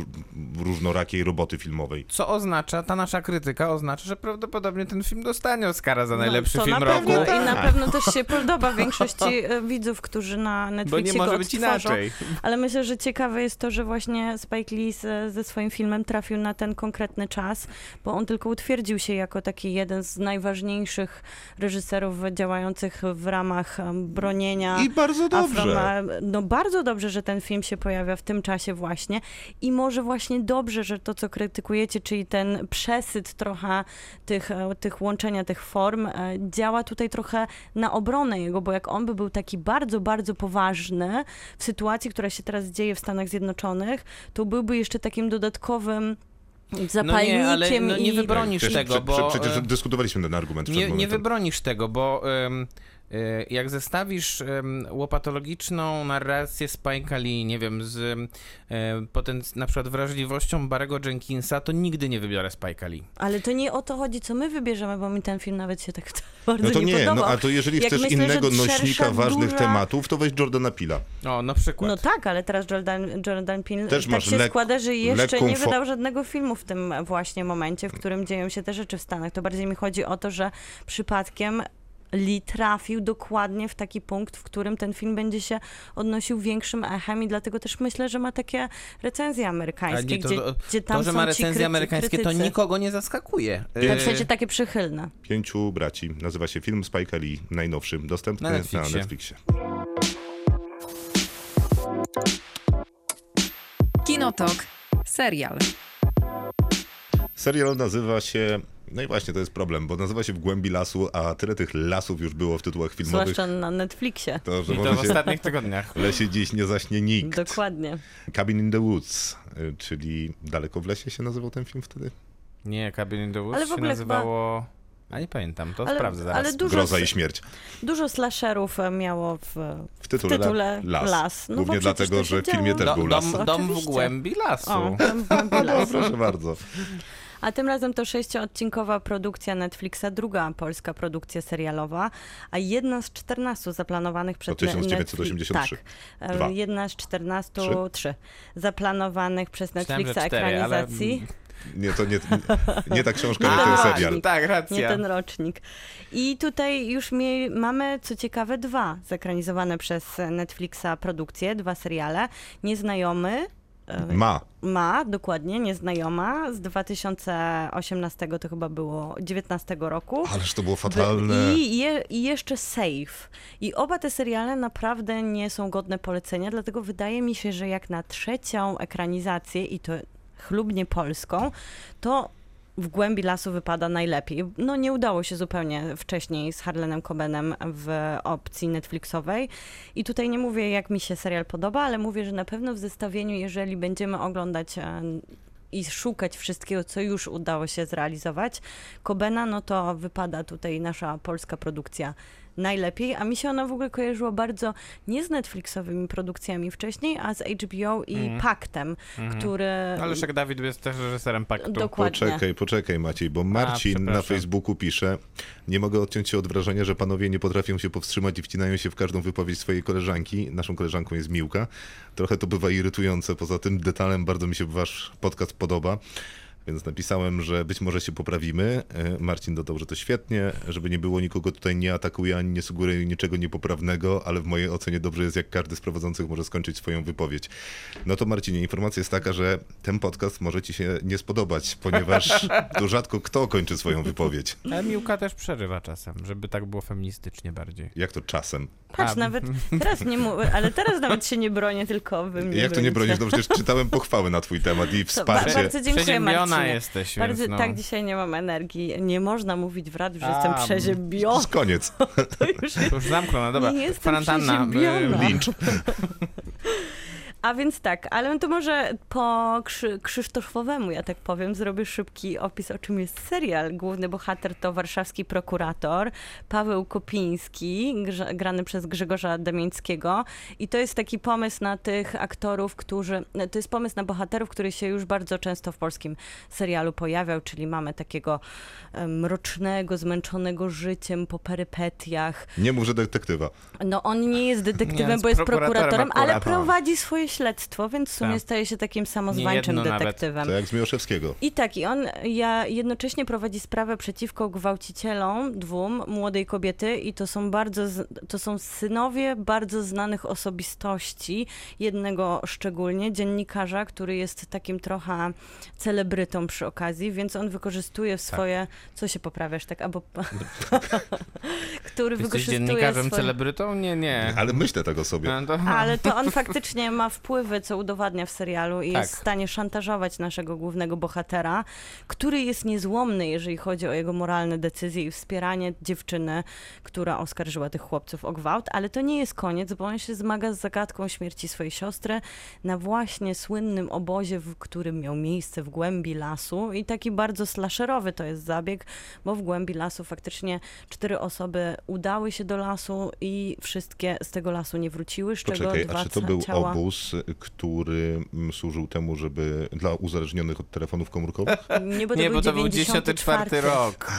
różnorakiej roboty filmowej. Co oznacza, ta nasza krytyka oznacza, że prawdopodobnie ten film dostanie Oscara za No, najlepszy to film na roku. pewno, I na pewno też się podoba <laughs> większości e, widzów, którzy na Bo Netflixie nie może go być inaczej. Ale myślę, że ciekawe jest to, że właśnie Spike Lee ze, ze swoim filmem trafił na ten konkretny czas, bo on tylko utwierdził się jako taki jeden z najważniejszych reżyserów działających w ramach bronienia. I bardzo dobrze. Afroma- no bardzo dobrze, że ten film się pojawia w tym czasie właśnie i może właśnie dobrze, że to, co krytykujecie, czyli ten przesyt trochę tych, e, tych łączenia tych form, e, działa tutaj trochę na obronę jego, bo jak on by był taki bardzo, bardzo poważny w sytuacji, która się teraz dzieje w Stanach Zjednoczonych, to byłby jeszcze takim dodatkowym zapalnikiem No nie, ale no nie i... wybronisz Przecież- tego, bo... prze- Przecież e, dyskutowaliśmy ten argument przed Nie, nie wybronisz tego, bo jak zestawisz łopatologiczną narrację Spike'a Lee, nie wiem, z e, poten- na przykład wrażliwością Barego Jenkinsa, to nigdy nie wybiorę Spike'a Lee. Ale to nie o to chodzi, co my wybierzemy, bo mi ten film nawet się tak <laughs> bardzo No to nie, podobał. no a to jeżeli Jak chcesz myślę, innego nośnika ważnych duża- tematów, to weź Jordana Pila. O, na przykład. No tak, ale teraz Jordan, Jordan Peele Też tak się lek- składa, że jeszcze nie fo- wydał żadnego filmu w tym właśnie momencie, w którym dzieją się te rzeczy w Stanach. To bardziej mi chodzi o to, że przypadkiem Lee trafił dokładnie w taki punkt, w którym ten film będzie się odnosił większym echem i dlatego też myślę, że ma takie recenzje amerykańskie, nie, to, gdzie, to, gdzie tam to, że są ma recenzje kryty- amerykańskie, to krytycy. nikogo nie zaskakuje. E, w sensie takie przychylne. Pięciu braci. Nazywa się film Spike'a Lee, najnowszy, dostępny Na na Netflixie. Netflixie. Kinotok. Serial. Serial nazywa się... No i właśnie, to jest problem, bo nazywa się W głębi lasu, a tyle tych lasów już było w tytułach filmowych, Zwłaszcza na Netflixie. to, że I to w się... ostatnich tygodniach. W lesie dziś nie zaśnie nikt. Dokładnie. Cabin in the Woods, y, czyli Daleko w lesie się nazywał ten film wtedy? Nie, Cabin in the Woods Ale w się ogóle nazywało... A nie pamiętam, to Ale- sprawdzę zaraz. ale dużo Groza i śmierć. Dużo slasherów e, miało w, W w tytule, tytule Las. Las. No Głównie dlatego, się że w filmie też Do, był las. dom, dom w głębi lasu. O, w głębi No, lasu. proszę bardzo. A tym razem to sześcioodcinkowa produkcja Netflixa, druga polska produkcja serialowa, a jedna z 14 zaplanowanych przez To 1983. Netflix, tak, e, Dwa. jedna z 14, Trzy? trzy, zaplanowanych przez Myślałem, Netflixa cztery, ale- ekranizacji. Nie, to nie, nie ta książka, Nie nie ten ten rocznik. serial. Tak, racja. Nie ten rocznik. I tutaj już mie- mamy, co ciekawe, dwa zekranizowane przez Netflixa produkcje, dwa seriale. Nieznajomy. E, Ma. Ma, dokładnie, nieznajoma, z 2018 to chyba było 19 roku. Ależ to było fatalne. I, je, I jeszcze Safe. I oba te seriale naprawdę nie są godne polecenia, dlatego wydaje mi się, że jak na trzecią ekranizację, i to chlubnie polską, to w głębi lasu wypada najlepiej. No nie udało się zupełnie wcześniej z Harlanem Cobenem w opcji Netflixowej. I tutaj nie mówię, jak mi się serial podoba, ale mówię, że na pewno w zestawieniu, jeżeli będziemy oglądać e, i szukać wszystkiego, co już udało się zrealizować, Kobena, no to wypada tutaj nasza polska produkcja najlepiej, a mi się ona w ogóle kojarzyła bardzo nie z Netflixowymi produkcjami wcześniej, a z HBO i Mhm. Paktem, który... Ale Leszek Dawid jest też reżyserem paktu. Dokładnie. Poczekaj, poczekaj Maciej, bo Marcin na przepraszam. Facebooku pisze nie mogę odciąć się od wrażenia, że panowie nie potrafią się powstrzymać i wcinają się w każdą wypowiedź swojej koleżanki. Naszą koleżanką jest Miłka. Trochę to bywa irytujące, poza tym detalem bardzo mi się wasz podcast podoba. Więc napisałem, że być może się poprawimy. E, Marcin dodał, że to świetnie, żeby nie było nikogo tutaj nie atakuje ani nie sugeruje niczego niepoprawnego, ale w mojej ocenie dobrze jest, jak każdy z prowadzących może skończyć swoją wypowiedź. No to Marcinie, informacja jest taka, że ten podcast może ci się nie spodobać, ponieważ <laughs> tu rzadko kto kończy swoją wypowiedź. Ale Miłka też przerywa czasem, żeby tak było feministycznie bardziej. Jak to czasem? Patrz, A. nawet <laughs> teraz nie mówię, ale teraz nawet się nie bronię, tylko wy mnie Jak to nie bronicie. bronisz? No przecież czytałem pochwałę na twój temat i To wsparcie. bardzo dziękuję, Przeziębiona Marcinie. jesteś, Bardzo, więc no. Tak, dzisiaj nie mam energii. Nie można mówić w radiu, że A, jestem To przeziębiona. jest koniec. <laughs> To już To już zamknął, no dobra. Nie jestem Kwarantanna. przeziębiona. y, Lincz. <laughs> A więc tak, ale to może po krzy Krzysztofowemu, ja tak powiem, zrobię szybki opis, o czym jest serial. Główny bohater to warszawski prokurator Paweł Kopiński, grany przez Grzegorza Damińskiego. I to jest taki pomysł na tych aktorów, którzy. To jest pomysł na bohaterów, który się już bardzo często w polskim serialu pojawiał, czyli mamy takiego mrocznego, zmęczonego życiem po perypetiach. Nie mów, że detektywa. No on nie jest <laughs> Nie, detektywem, jest bo jest prokuratorem prokuratorem, ale prowadzi swoje śledztwo, więc w sumie Tak. staje się takim samozwańczym detektywem. To jak z Miłoszewskiego. I tak, i on ja jednocześnie prowadzi sprawę przeciwko gwałcicielom dwóm młodej kobiety i to są bardzo, to są synowie bardzo znanych osobistości, jednego szczególnie, dziennikarza, który jest takim trochę celebrytą przy okazji, więc on wykorzystuje w swoje, co się poprawiasz, tak, albo <laughs> <laughs> który Jesteś wykorzystuje dziennikarzem, swoje... celebrytą? Nie, nie. Ale myślę tego sobie. No to- Ale to on faktycznie ma wpływy, co udowadnia w serialu i Tak. jest w stanie szantażować naszego głównego bohatera, który jest niezłomny, jeżeli chodzi o jego moralne decyzje i wspieranie dziewczyny, która oskarżyła tych chłopców o gwałt, ale to nie jest koniec, bo on się zmaga z zagadką śmierci swojej siostry na właśnie słynnym obozie, w którym miał miejsce w głębi lasu i taki bardzo slasherowy to jest zabieg, bo w głębi lasu faktycznie cztery osoby udały się do lasu i wszystkie z tego lasu nie wróciły, z czego Poczekaj, dwa a czy to był ciała... obóz, który mm, służył temu, żeby dla uzależnionych od telefonów komórkowych? <laughs> Nie, bo to Nie, był bo to był 94 94 rok.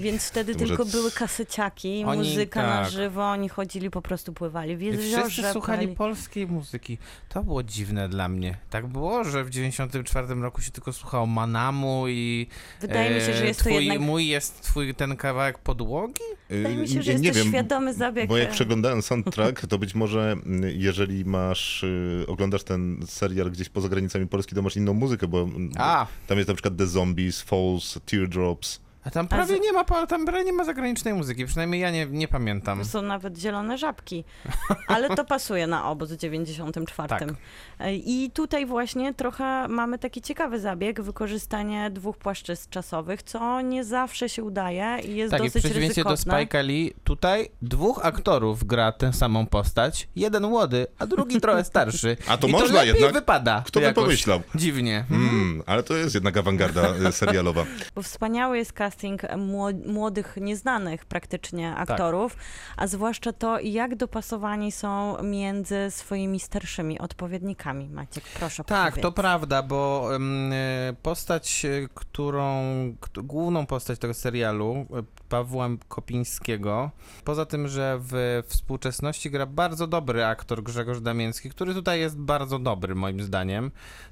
Więc wtedy To może tylko były kaseciaki, Oni- muzyka na tak. żywo, oni chodzili, po prostu pływali w jeziorze. wszyscy słuchali polskiej muzyki. To było dziwne dla mnie. Tak było, że w 94 roku się tylko słuchało Manamu i Wydaje mi się, że e, jest to twój, jednak... mój jest twój ten kawałek podłogi? Wydaje mi się, że jest nie to wiem, świadomy zabieg. Bo jak e, przeglądałem soundtrack, to być może mm, jeżeli masz, y, oglądasz ten serial gdzieś poza granicami Polski, to masz inną muzykę, bo A, tam jest na przykład The Zombies, Falls, Teardrops. A tam prawie z- nie ma, tam prawie nie ma zagranicznej muzyki, przynajmniej ja nie, nie pamiętam. To są nawet zielone żabki. Ale to pasuje na obóz w 94. Tak. E, I tutaj właśnie trochę mamy taki ciekawy zabieg, wykorzystanie dwóch płaszczyzn czasowych, co nie zawsze się udaje i jest Tak, i w dosyć przeciwieństwie do. Spike'a Lee, tutaj dwóch aktorów gra tę samą postać. Jeden młody, a drugi trochę <laughs> starszy. A to I można to jednak. wypada. Kto by pomyślał? Dziwnie. Mm, ale to jest jednak awangarda y, serialowa. Bo wspaniały jest casting mło- młodych, nieznanych praktycznie Tak. aktorów, a zwłaszcza to, jak dopasowani są między swoimi starszymi odpowiednikami. Maciek, proszę Tak, powiedz. to prawda, bo e, postać, e, którą, kt- główną postać tego serialu, e, Pawła Kopińskiego, poza tym, że w współczesności gra bardzo dobry aktor Grzegorz Damięcki, który tutaj jest bardzo dobry moim zdaniem,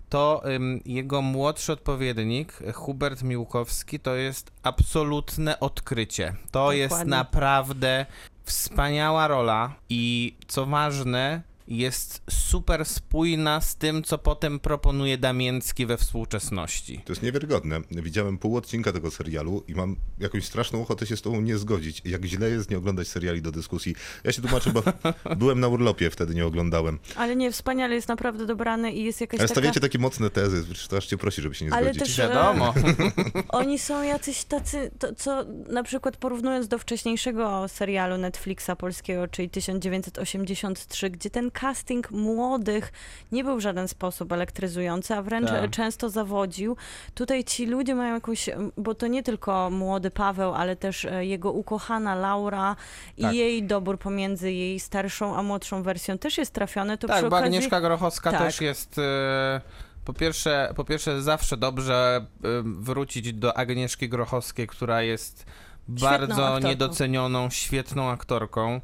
to em, jego młodszy odpowiednik, Hubert Miłkowski, to jest absolutne odkrycie. To jest Dokładnie. naprawdę wspaniała rola i co ważne, jest super spójna z tym, co potem proponuje Damięcki we współczesności. To jest niewiarygodne. Widziałem pół odcinka tego serialu i mam jakąś straszną ochotę się z tobą nie zgodzić. Jak źle jest nie oglądać seriali do dyskusji. Ja się tłumaczę, bo <laughs> byłem na urlopie, wtedy nie oglądałem. Ale nie, wspaniale jest naprawdę dobrany i jest jakaś Ale taka... stawiacie takie mocne tezy, że to aż cię prosi, żeby się nie Ale zgodzić. też- e, Wiadomo. <laughs> Oni są jacyś tacy, to, co na przykład porównując do wcześniejszego serialu Netflixa polskiego, czyli 1983, gdzie ten casting młodych nie był w żaden sposób elektryzujący, a wręcz Tak. często zawodził. Tutaj ci ludzie mają jakąś, bo to nie tylko młody Paweł, ale też e, jego ukochana Laura i Tak. jej dobór pomiędzy jej starszą a młodszą wersją też jest trafiony. To tak, bo okazji... Agnieszka Grochowska Tak. też jest... e, Po pierwsze, po pierwsze, zawsze dobrze e, wrócić do Agnieszki Grochowskiej, która jest bardzo aktorką. niedocenioną, świetną aktorką.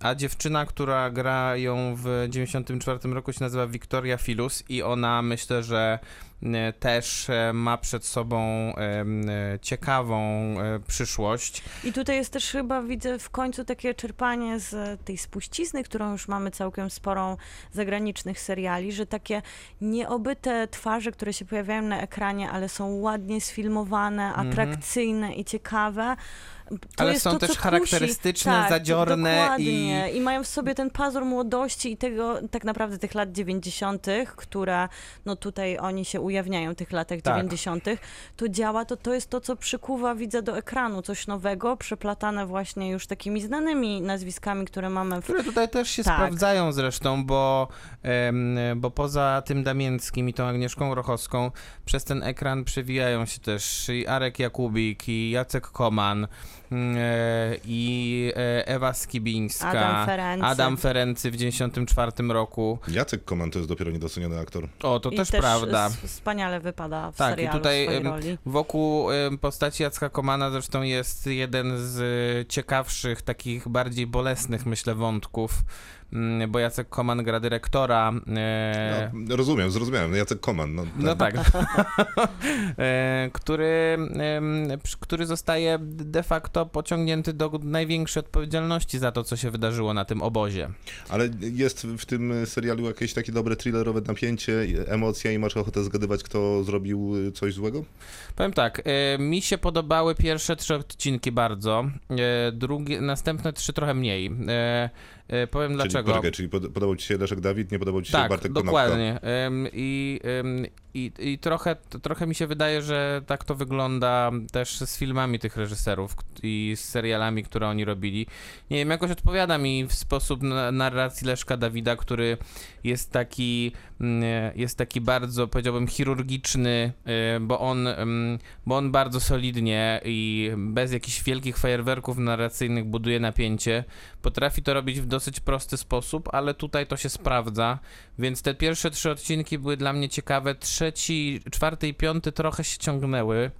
A dziewczyna, która gra ją w 94 roku się nazywa Wiktoria Filus i ona myślę, że też e, ma przed sobą e, ciekawą e, przyszłość. I tutaj jest też chyba, widzę w końcu takie czerpanie z tej spuścizny, którą już mamy całkiem sporą zagranicznych seriali, że takie nieobyte twarze, które się pojawiają na ekranie, ale są ładnie sfilmowane, Mhm. atrakcyjne i ciekawe. Ale są to, też charakterystyczne, tak, zadziorne dokładnie. i... mają w sobie ten pazur młodości i tego tak naprawdę tych lat 90., które no tutaj oni się ujawniają w tych latach Tak. 90., to działa, to to jest to, co przykuwa widza do ekranu, coś nowego, przeplatane właśnie już takimi znanymi nazwiskami, które mamy w które tutaj też się Tak. sprawdzają zresztą, bo, bo poza tym Damięckim i tą Agnieszką Rochowską przez ten ekran przewijają się też i Arek Jakubik, i Jacek Koman, i e, Ewa Skibińska, Adam Ferency. Adam Ferency w 94 roku. Jacek Koman to jest dopiero niedoceniony aktor. O, to I też, prawda. s- Wspaniale wypada w Tak, i serialu tutaj, w swojej em, roli. Wokół postaci Jacka Komana zresztą jest jeden z e, ciekawszych, takich bardziej bolesnych, myślę, wątków. Mm, bo Jacek Koman gra dyrektora. e, No, rozumiem, zrozumiałem. Jacek Koman. No, No tak. <laughs> <laughs> E, który, który zostaje de facto pociągnięty do największej odpowiedzialności za to, co się wydarzyło na tym obozie. Ale jest w tym serialu jakieś takie dobre thrillerowe napięcie, emocja i masz ochotę zgadywać, kto zrobił y, coś złego? Powiem tak, e, mi się podobały pierwsze trzy odcinki bardzo, drugie, następne trzy trochę mniej. E, powiem Czyli, dlaczego. poczekaj, czyli pod, podobał ci się Leszek Dawid, nie podobał ci się Tak, Bartek Konopka? dokładnie. I, i, i trochę, trochę mi się wydaje, że tak to wygląda też z filmami tych reżyserów i z serialami, które oni robili. Nie wiem, jakoś odpowiada mi w sposób na- narracji Leszka Dawida, który jest taki, mm, jest taki bardzo, powiedziałbym, chirurgiczny, y, bo on, ym, bo on bardzo solidnie i bez jakichś wielkich fajerwerków narracyjnych buduje napięcie. Potrafi to robić w dosyć prosty sposób, ale tutaj to się sprawdza. Więc te pierwsze trzy odcinki były dla mnie ciekawe. Trzeci, czwarty i piąty trochę się ciągnęły.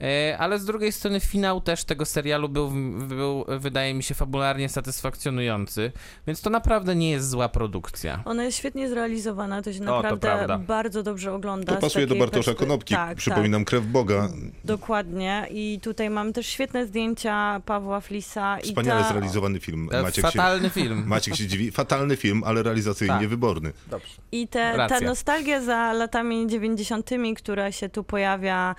E, Ale z drugiej strony finał też tego serialu był, był, wydaje mi się, fabularnie satysfakcjonujący, więc to naprawdę nie jest zła produkcja. Ona jest świetnie zrealizowana, to się to naprawdę prawda. bardzo dobrze ogląda. To pasuje do Bartosza Konopki. Tak, Przypominam Krew Boga. tak, dokładnie. I tutaj mamy też świetne zdjęcia Pawła Flisa. Wspaniale i ta... zrealizowany film. E, Maciek się, Fatalny film. <laughs> Maciek się dziwi. Fatalny film, ale realizacyjnie Tak. wyborny. Dobrze. I te, Racja. ta nostalgia za latami 90., która się tu pojawia,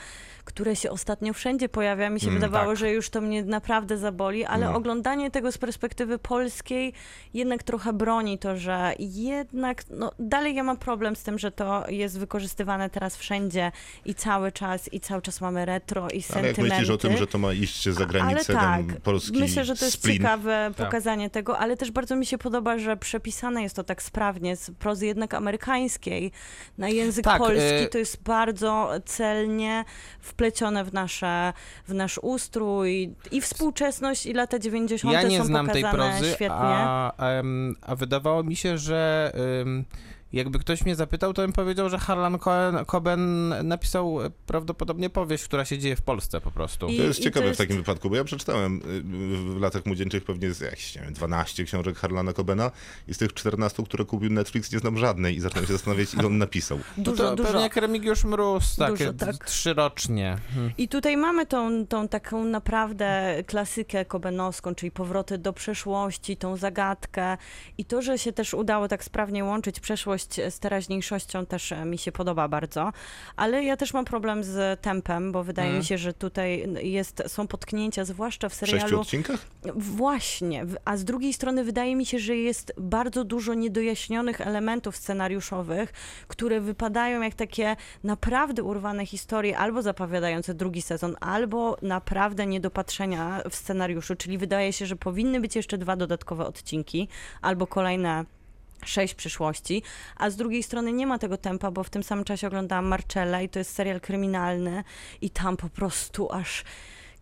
które się ostatnio wszędzie pojawia, mi się Mm, wydawało, tak. że już to mnie naprawdę zaboli, ale No. oglądanie tego z perspektywy polskiej jednak trochę broni to, że jednak, no dalej ja mam problem z tym, że to jest wykorzystywane teraz wszędzie i cały czas, i cały czas mamy retro i Ale jak sentymenty. myślisz o tym, że to ma iść za granicę, Ale ten tak, polski myślę, że to jest splin. ciekawe Tak. pokazanie tego, ale też bardzo mi się podoba, że przepisane jest to tak sprawnie z prozy jednak amerykańskiej na język Tak, polski. e- To jest bardzo celnie wplecione w, nasze, w nasz ustrój i współczesność i lata 90. Ja nie są znam tej pokazane prozy, świetnie. a, em, a wydawało mi się, że em, jakby ktoś mnie zapytał, to bym powiedział, że Harlan Cohen, Coben napisał e, prawdopodobnie powieść, która się dzieje w Polsce po prostu. I- To jest ciekawe jest- w takim wypadku, bo ja przeczytałem y, w latach młodzieńczych pewnie z nie wiem, 12 książek Harlana Cobena i z tych 14, które kupił Netflix, nie znam żadnej i zacząłem się zastanawiać, ile on napisał. Dużo, <laughs> No to dużo. Pewnie jak Remigiusz Mróz, takie Dużo, tak. trzyrocznie. Hmm. I tutaj mamy tą, tą taką naprawdę klasykę kobenowską, czyli powroty do przeszłości, tą zagadkę i to, że się też udało tak sprawnie łączyć przeszłość z teraźniejszością też e, mi się podoba bardzo, ale ja też mam problem z tempem, bo wydaje Mhm. mi się, że tutaj jest, są potknięcia, zwłaszcza w W sześciu serialu. odcinkach? Właśnie, a z drugiej strony wydaje mi się, że jest bardzo dużo niedojaśnionych elementów scenariuszowych, które wypadają jak takie naprawdę urwane historie, albo zapowiadające drugi sezon, albo naprawdę niedopatrzenia w scenariuszu, czyli wydaje się, że powinny być jeszcze dwa dodatkowe odcinki, albo kolejne sześć przyszłości, a z drugiej strony nie ma tego tempa, bo w tym samym czasie oglądałam Marcella i to jest serial kryminalny i tam po prostu aż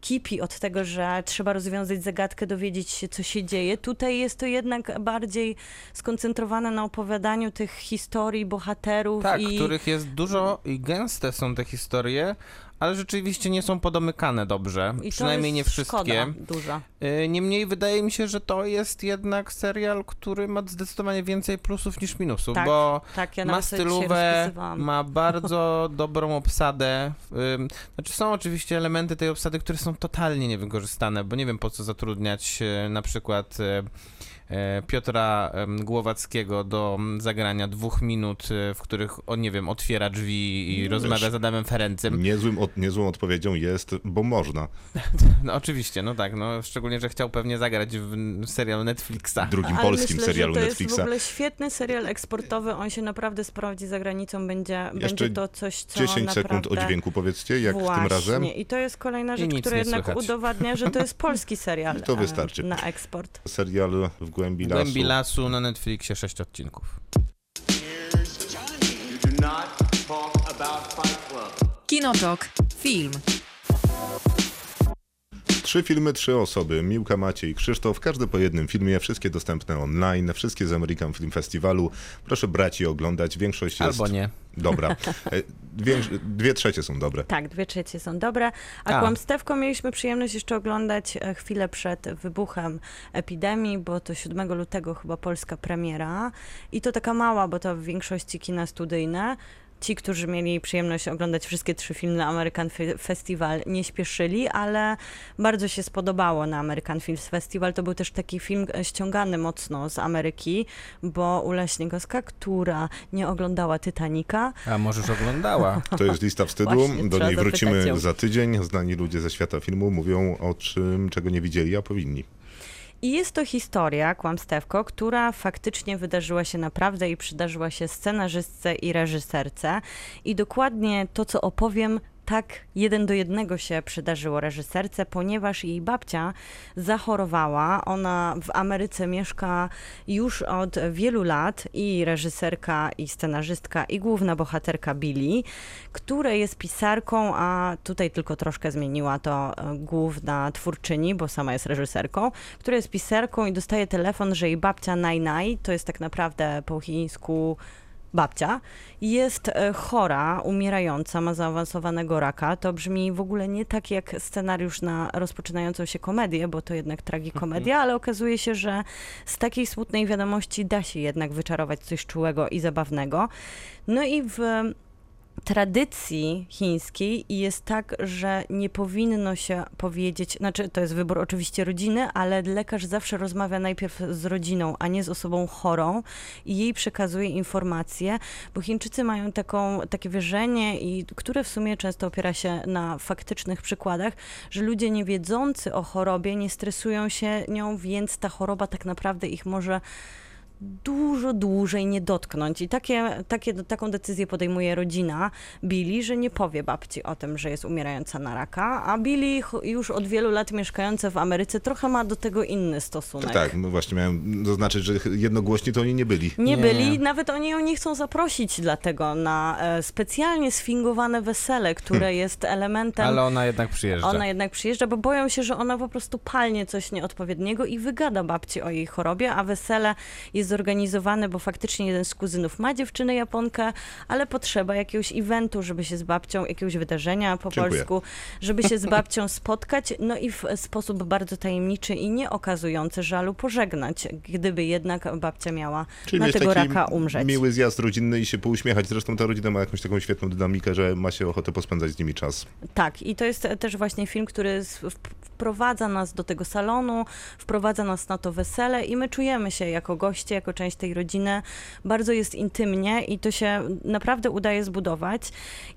kipi od tego, że trzeba rozwiązać zagadkę, dowiedzieć się, co się dzieje. Tutaj jest to jednak bardziej skoncentrowane na opowiadaniu tych historii, bohaterów Tak, i... których jest dużo i gęste są te historie, ale rzeczywiście nie są podomykane dobrze. i Przynajmniej nie wszystkie. Duża. Y, Niemniej wydaje mi się, że to jest jednak serial, który ma zdecydowanie więcej plusów niż minusów, Tak, bo Tak, ja ma stylówę, ma <laughs> bardzo dobrą obsadę. Znaczy są oczywiście elementy tej obsady, które są totalnie niewykorzystane, bo nie wiem po co zatrudniać e, na przykład e, Piotra em, Głowackiego do zagrania dwóch minut, e, w których on, nie wiem, otwiera drzwi i No rozmawia z Adamem Ferencem. Niezłym, od, niezłą odpowiedzią jest, bo można. <laughs> No oczywiście, no tak, no szczególnie, że chciał pewnie zagrać w, w serialu Netflixa. Drugim Ale polskim myślę, serialu że to Netflixa. jest w ogóle świetny serial eksportowy, on się naprawdę sprawdzi za granicą, będzie, Jeszcze będzie to coś, co 10 naprawdę... sekund o dźwięku powiedzcie, jak Właśnie. tym razem. I to jest kolejna I rzecz, która jednak słychać. udowadnia, że to jest <laughs> polski serial To e, wystarczy. na eksport. Serial w głębi W lasu. Głębi lasu na Netflixie sześć odcinków. Kinotok. Film. Trzy filmy, trzy osoby. Miłka, Maciej, Krzysztof. Każdy po jednym filmie. Wszystkie dostępne online. Wszystkie z American Film Festiwalu. Proszę brać i oglądać. Większość jest... Albo nie. Dobra. E, Dwie, dwie trzecie są dobre. Tak, dwie trzecie są dobre. A, A. Kłamstewko mieliśmy przyjemność jeszcze oglądać e, chwilę przed wybuchem epidemii, bo to 7 lutego chyba polska premiera. I to taka mała, bo to w większości kina studyjne. Ci, którzy mieli przyjemność oglądać wszystkie trzy filmy na American Festival, nie śpieszyli, ale bardzo się spodobało na American Film Festival. To był też taki film e, ściągany mocno z Ameryki, bo Ula Śniegowska, która nie oglądała Titanica, A możesz oglądała. <laughs> To jest lista wstydu. Właśnie, Do niej wrócimy za tydzień. Znani ludzie ze świata filmu mówią o czym, czego nie widzieli, a powinni. I jest to historia, kłamstewko, która faktycznie wydarzyła się naprawdę i przydarzyła się scenarzystce i reżyserce. I dokładnie to, co opowiem, tak jeden do jednego się przydarzyło reżyserce, ponieważ jej babcia zachorowała. Ona w Ameryce mieszka już od wielu lat i reżyserka, i scenarzystka, i główna bohaterka Billy, która jest pisarką, a tutaj tylko troszkę zmieniła to e, główna twórczyni, bo sama jest reżyserką, która jest pisarką i dostaje telefon, że jej babcia Nai Nai, to jest tak naprawdę po chińsku babcia, jest e, chora, umierająca, ma zaawansowanego raka. To brzmi w ogóle nie tak jak scenariusz na rozpoczynającą się komedię, bo to jednak tragikomedia, ale okazuje się, że z takiej smutnej wiadomości da się jednak wyczarować coś czułego i zabawnego. No i w tradycji chińskiej jest tak, że nie powinno się powiedzieć, znaczy to jest wybór oczywiście rodziny, ale lekarz zawsze rozmawia najpierw z rodziną, a nie z osobą chorą i jej przekazuje informacje, bo Chińczycy mają taką, takie wierzenie, i, które w sumie często opiera się na faktycznych przykładach, że ludzie niewiedzący o chorobie nie stresują się nią, więc ta choroba tak naprawdę ich może dużo dłużej nie dotknąć. I takie, takie, taką decyzję podejmuje rodzina Billy, że nie powie babci o tym, że jest umierająca na raka, a Billy już od wielu lat mieszkające w Ameryce trochę ma do tego inny stosunek. Tak, no właśnie miałem zaznaczyć, że jednogłośni to oni nie byli. Nie, Nie, byli, nawet oni ją nie chcą zaprosić dlatego na e, specjalnie sfingowane wesele, które jest elementem Ale ona jednak przyjeżdża. Ona jednak przyjeżdża, bo boją się, że ona po prostu palnie coś nieodpowiedniego i wygada babci o jej chorobie, a wesele jest zorganizowane, bo faktycznie jeden z kuzynów ma dziewczynę Japonkę, ale potrzeba jakiegoś eventu, żeby się z babcią, jakiegoś wydarzenia po Dziękuję. polsku, żeby się z babcią spotkać, no i w sposób bardzo tajemniczy i nie okazujący żalu pożegnać, gdyby jednak babcia miała Czyli na tego raka umrzeć. miły zjazd rodzinny i się pouśmiechać. Zresztą ta rodzina ma jakąś taką świetną dynamikę, że ma się ochotę pospędzać z nimi czas. Tak, i to jest też właśnie film, który wprowadza nas do tego salonu, wprowadza nas na to wesele i my czujemy się jako goście, jako część tej rodziny. Bardzo jest intymnie i to się naprawdę udaje zbudować.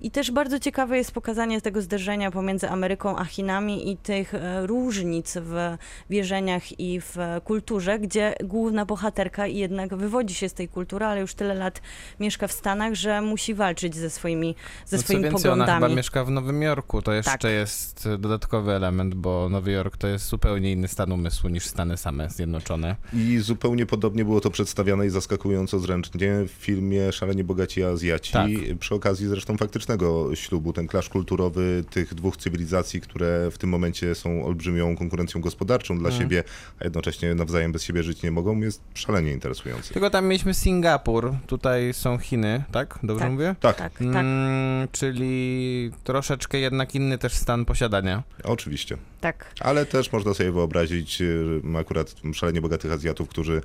I też bardzo ciekawe jest pokazanie tego zderzenia pomiędzy Ameryką a Chinami i tych e, różnic w wierzeniach i w kulturze, gdzie główna bohaterka jednak wywodzi się z tej kultury, ale już tyle lat mieszka w Stanach, że musi walczyć ze swoimi, ze No swoimi więcej, ona poglądami. chyba mieszka w Nowym Jorku. To jeszcze Tak. jest dodatkowy element, bo Nowy Jork to jest zupełnie inny stan umysłu niż Stany same zjednoczone. I zupełnie podobnie było to przedstawiane i zaskakująco zręcznie w filmie Szalenie Bogaci Azjaci. Tak. Przy okazji zresztą faktycznego ślubu, ten klasz kulturowy tych dwóch cywilizacji, które w tym momencie są olbrzymią konkurencją gospodarczą dla Mhm. siebie, a jednocześnie nawzajem bez siebie żyć nie mogą, jest szalenie interesujący. Tylko tam mieliśmy Singapur, tutaj są Chiny, tak? Dobrze Tak. mówię? Tak, Tak, tak. Mm, czyli troszeczkę jednak inny też stan posiadania. oczywiście. Tak. Ale też można sobie wyobrazić y, akurat szalenie bogatych Azjatów, którzy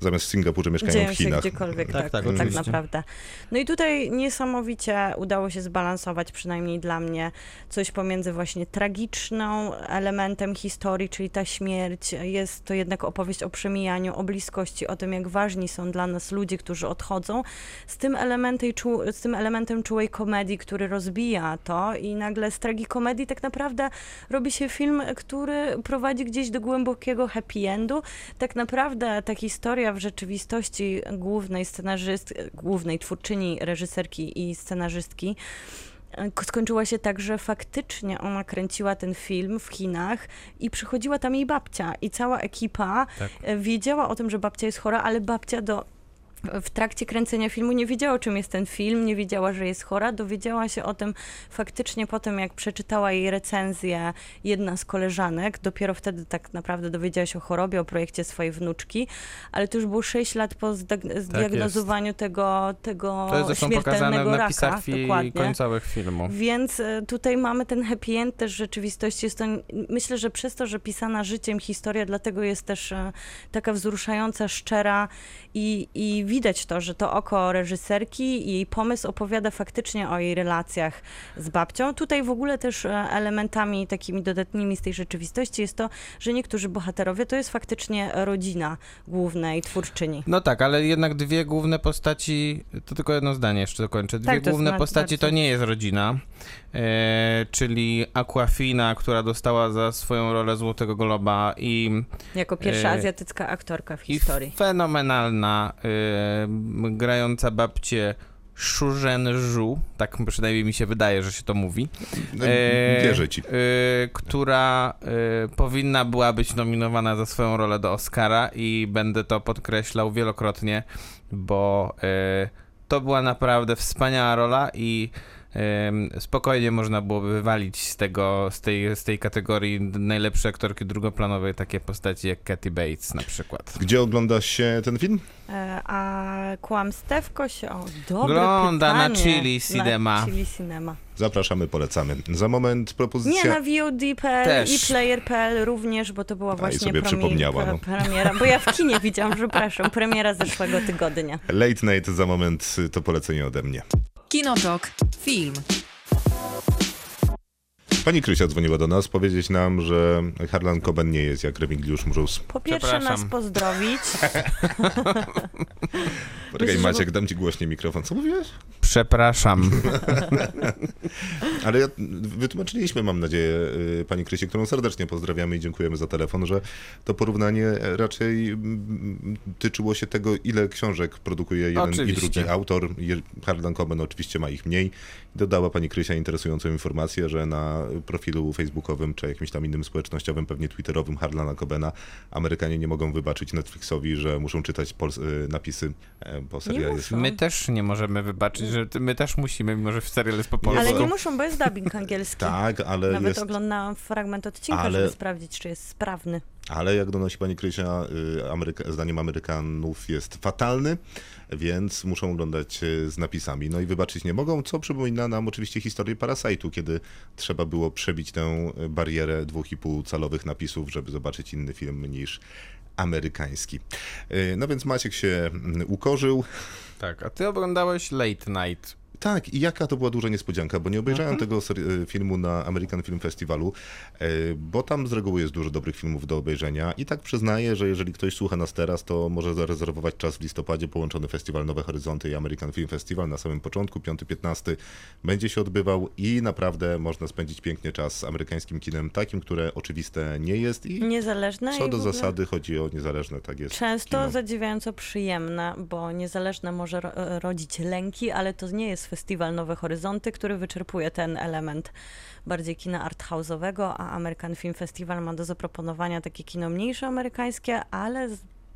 zamiast w Singapurze mieszkają Dzieją w się Chinach. gdziekolwiek, Tak, tak, tak, tak, naprawdę. No i tutaj niesamowicie udało się zbalansować, przynajmniej dla mnie, coś pomiędzy właśnie tragiczną elementem historii, czyli ta śmierć. Jest to jednak opowieść o przemijaniu, o bliskości, o tym, jak ważni są dla nas ludzie, którzy odchodzą, z tym, elementem, z tym elementem czułej komedii, który rozbija to i nagle z tragikomedii tak naprawdę robi się film, który prowadzi gdzieś do głębokiego happy endu. Tak naprawdę ta historia w rzeczywistości głównej scenarzyst, głównej twórczyni, reżyserki i scenarzystki e, skończyła się tak, że faktycznie ona kręciła ten film w Chinach i przychodziła tam jej babcia i cała ekipa Tak. e, wiedziała o tym, że babcia jest chora, ale babcia do w trakcie kręcenia filmu nie wiedziała, czym jest ten film, nie wiedziała, że jest chora. Dowiedziała się o tym faktycznie po tym, jak przeczytała jej recenzję jedna z koleżanek. Dopiero wtedy tak naprawdę dowiedziała się o chorobie, o projekcie swojej wnuczki, ale to już było 6 lat po zdag- zdiagnozowaniu tego, tego To jest zresztą pokazane w napisach raka. fi- Dokładnie. końcowych filmu. Więc e, tutaj mamy ten happy end też rzeczywistości. Jest to, myślę, że przez to, że pisana życiem historia, dlatego jest też e, taka wzruszająca, szczera i, i widać to, że to oko reżyserki i jej pomysł opowiada faktycznie o jej relacjach z babcią. Tutaj w ogóle też e, elementami takimi dodatnimi z tej rzeczywistości jest to, że niektórzy bohaterowie to jest faktycznie rodzina głównej twórczyni. No tak, ale jednak dwie główne postaci, to tylko jedno zdanie jeszcze dokończę. Dwie Tak, główne postaci to nie jest rodzina, e, czyli Aquafina, która dostała za swoją rolę Złotego Globa i, Jako pierwsza E, azjatycka aktorka w historii. fenomenalna e, grająca babcię Shuzhen Zhu, tak przynajmniej mi się wydaje, że się to mówi. No, E, Wierzę ci. e, która e, powinna była być nominowana za swoją rolę do Oscara i będę to podkreślał wielokrotnie, bo e, to była naprawdę wspaniała rola i spokojnie można byłoby wywalić z, tego, z, tej, z tej kategorii najlepsze aktorki drugoplanowej takie postaci jak Kathy Bates na przykład. Gdzie ogląda się ten film? E, A kłamstewko się. O, dobre Ogląda na pytanie. Chili Cinema. Na Chili Cinema. Zapraszamy, polecamy. Za moment Nie, propozycja... na VOD.pl i Player.pl również, bo to była i właśnie sobie przypomniała, no. premiera. Bo ja w kinie widziałam, przepraszam, premiera zeszłego tygodnia. Late Night za moment to polecenie ode mnie. Kinotok. Film. Pani Krysia dzwoniła do nas powiedzieć nam, że Harlan Coben nie jest jak Remigiusz Mróz. Po pierwsze Przepraszam. nas pozdrowić. <laughs> Poczekaj że- Maciek, dam ci głośniej mikrofon. Co mówiłeś? Przepraszam. <laughs> Ale ja, wytłumaczyliśmy, mam nadzieję, y, pani Krysie, którą serdecznie pozdrawiamy i dziękujemy za telefon, że to porównanie raczej tyczyło się tego, ile książek produkuje jeden Oczywiście. i drugi autor. Harlan Coben oczywiście ma ich mniej. Dodała pani Krysia interesującą informację, że na profilu facebookowym czy jakimś tam innym społecznościowym, pewnie twitterowym Harlana Cobena, Amerykanie nie mogą wybaczyć Netflixowi, że muszą czytać pols- y, napisy, e, bo serial jest. My też nie możemy wybaczyć, że my też musimy, mimo że w serial jest po polsku. Ale nie muszą, bo jest dubbing angielski. <laughs> Tak, ale Nawet jest... oglądałam fragment odcinka, Ale- żeby sprawdzić, czy jest sprawny. Ale jak donosi pani Krysia, y, Ameryka, zdaniem Amerykanów jest fatalny, więc muszą oglądać y, z napisami. No i wybaczyć nie mogą, co przypomina nam oczywiście historię Parasite'u, kiedy trzeba było przebić tę barierę 2,5 calowych napisów, żeby zobaczyć inny film niż amerykański. Y, No więc Maciek się mm, ukorzył. Tak, a ty oglądałeś Late Night. Tak, i jaka to była duża niespodzianka, bo nie obejrzałem Mhm. tego e, filmu na American Film Festivalu, e, bo tam z reguły jest dużo dobrych filmów do obejrzenia i tak przyznaję, że jeżeli ktoś słucha nas teraz, to może zarezerwować czas w listopadzie, połączony festiwal Nowe Horyzonty i American Film Festival na samym początku, 5-15 będzie się odbywał i naprawdę można spędzić pięknie czas z amerykańskim kinem, takim, które oczywiste nie jest i Niezależne co do zasady chodzi o niezależne, tak jest. Często kino. zadziwiająco przyjemne, bo niezależne może ro- rodzić lęki, ale to nie jest festiwal Nowe Horyzonty, który wyczerpuje ten element bardziej kina arthouse'owego, a American Film Festival ma do zaproponowania takie kino mniejsze amerykańskie, ale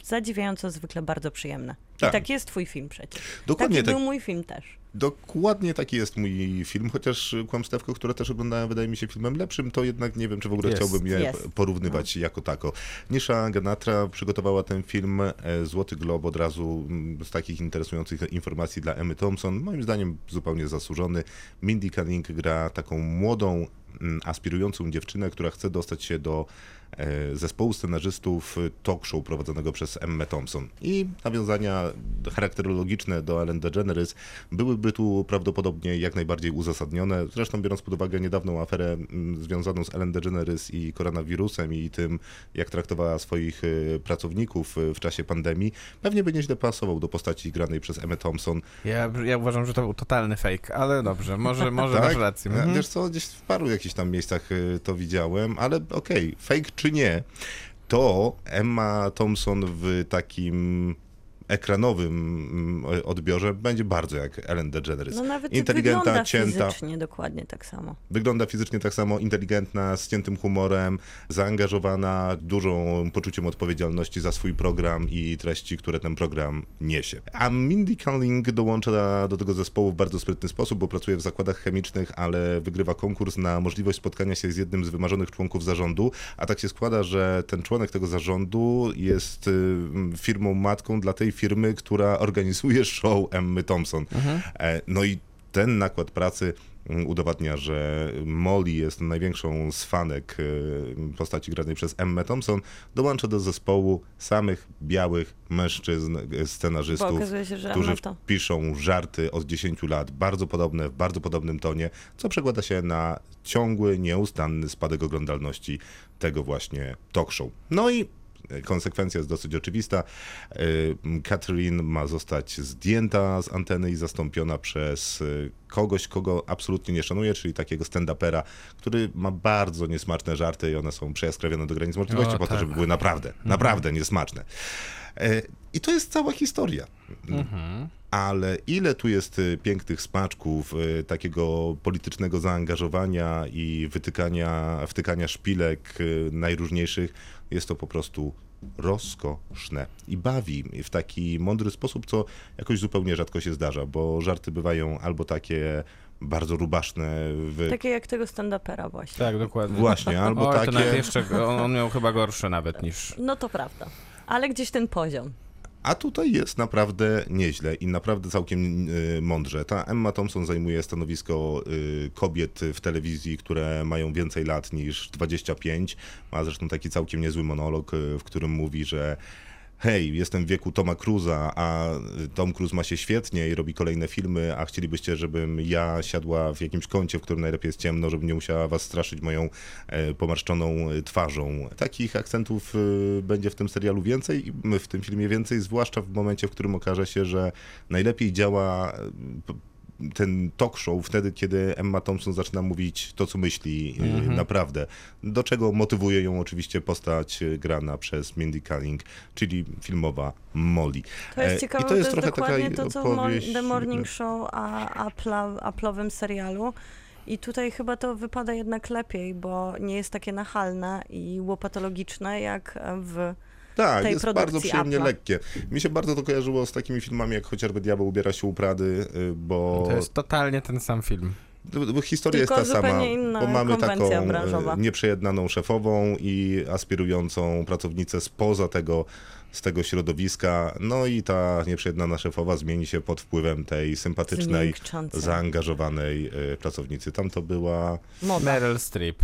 zadziwiająco zwykle bardzo przyjemne. Tak. I tak jest twój film przecież. Dokładnie tak. był mój film też. Dokładnie taki jest mój film, chociaż Kłamstewko, które też oglądałem, wydaje mi się filmem lepszym, to jednak nie wiem, czy w ogóle Jest. chciałbym je Jest. porównywać jako tako. Nisha Ganatra przygotowała ten film, e, Złoty Glob od razu mm, z takich interesujących informacji dla Emmy Thompson, moim zdaniem zupełnie zasłużony. Mindy Kaling gra taką młodą, mm, aspirującą dziewczynę, która chce dostać się do zespołu scenarzystów e, talk show prowadzonego przez Emmę Thompson. I nawiązania charakterologiczne do Ellen DeGeneres byłyby tu prawdopodobnie jak najbardziej uzasadnione. Zresztą biorąc pod uwagę niedawną aferę związaną z Ellen DeGeneres i koronawirusem i tym, jak traktowała swoich e, pracowników e, w czasie pandemii, pewnie by nieźle pasował do postaci granej przez Emmę Thompson. Ja, ja uważam, że to był totalny fake, ale dobrze, może, może <laughs> Tak? masz rację. E, Mhm. Wiesz co, gdzieś w paru jakichś tam miejscach e, to widziałem, ale okej, fake czy nie, to Emma Thompson w takim ekranowym mm, odbiorze będzie bardzo jak Ellen DeGeneres. No nawet Inteligentna, wygląda cięta. fizycznie dokładnie tak samo. Wygląda fizycznie tak samo, inteligentna, z ciętym humorem, zaangażowana, dużą poczuciem odpowiedzialności za swój program i treści, które ten program niesie. A Mindy Kaling dołącza do tego zespołu w bardzo sprytny sposób, bo pracuje w zakładach chemicznych, ale wygrywa konkurs na możliwość spotkania się z jednym z wymarzonych członków zarządu, a tak się składa, że ten członek tego zarządu jest y, firmą matką dla tej firmy, która organizuje show Emmy Thompson. E, No i ten nakład pracy mm, udowadnia, że Molly jest największą z fanek y, postaci granej przez Emmę Thompson, dołącza do zespołu samych białych mężczyzn, Bo scenarzystów, się, którzy to... piszą żarty od 10 lat, bardzo podobne, w bardzo podobnym tonie, co przekłada się na ciągły, nieustanny spadek oglądalności tego właśnie talk show. No i konsekwencja jest dosyć oczywista. Y, Catherine ma zostać zdjęta z anteny i zastąpiona przez y, kogoś, kogo absolutnie nie szanuje, czyli takiego stand-upera, który ma bardzo niesmaczne żarty i one są przejaskrawione do granic możliwości O, po to, tak. żeby były naprawdę, naprawdę niesmaczne. E, I to jest cała historia. Ale ile tu jest pięknych smaczków, takiego politycznego zaangażowania i wytykania, wtykania szpilek najróżniejszych, jest to po prostu rozkoszne i bawi w taki mądry sposób, co jakoś zupełnie rzadko się zdarza, bo żarty bywają albo takie bardzo rubaszne, w... Takie jak tego stand-upera właśnie. Tak, dokładnie. właśnie, <laughs> albo to takie... nawet jeszcze, on, on miał chyba gorsze nawet niż... No to prawda. Ale gdzieś ten poziom. A tutaj jest naprawdę nieźle i naprawdę całkiem y, mądrze. Ta Emma Thompson zajmuje stanowisko y, kobiet w telewizji, które mają więcej lat niż 25. Ma zresztą taki całkiem niezły monolog, y, w którym mówi, że hej, jestem w wieku Toma Cruza, a Tom Cruise ma się świetnie i robi kolejne filmy, a chcielibyście, żebym ja siadła w jakimś kącie, w którym najlepiej jest ciemno, żebym nie musiała was straszyć moją e, pomarszczoną e, twarzą. Takich akcentów e, będzie w tym serialu więcej i w tym filmie więcej, zwłaszcza w momencie, w którym okaże się, że najlepiej działa ten talk show wtedy, kiedy Emma Thompson zaczyna mówić to, co myśli e, naprawdę. Do czego motywuje ją oczywiście postać e, grana przez Mindy Kaling, czyli filmowa Molly. To jest E, ciekawe, I to jest, trochę dokładnie taka to, co opowieść- The Morning Show, a Apple'owym serialu. I tutaj chyba to wypada jednak lepiej, bo nie jest takie nachalne i łopatologiczne jak w... Tak, tej jest produkcji bardzo przyjemnie Apple'a. lekkie. Mi się bardzo to kojarzyło z takimi filmami, jak chociażby Diabeł ubiera się u Prady, y, bo, To jest totalnie ten sam film. bo historia Tylko jest ta sama, bo mamy taką y, branżowa. nieprzejednaną szefową i aspirującą pracownicę spoza tego, z tego środowiska, no i ta nieprzejednana szefowa zmieni się pod wpływem tej sympatycznej, zaangażowanej y, pracownicy. Tam to była Moda Meryl Streep.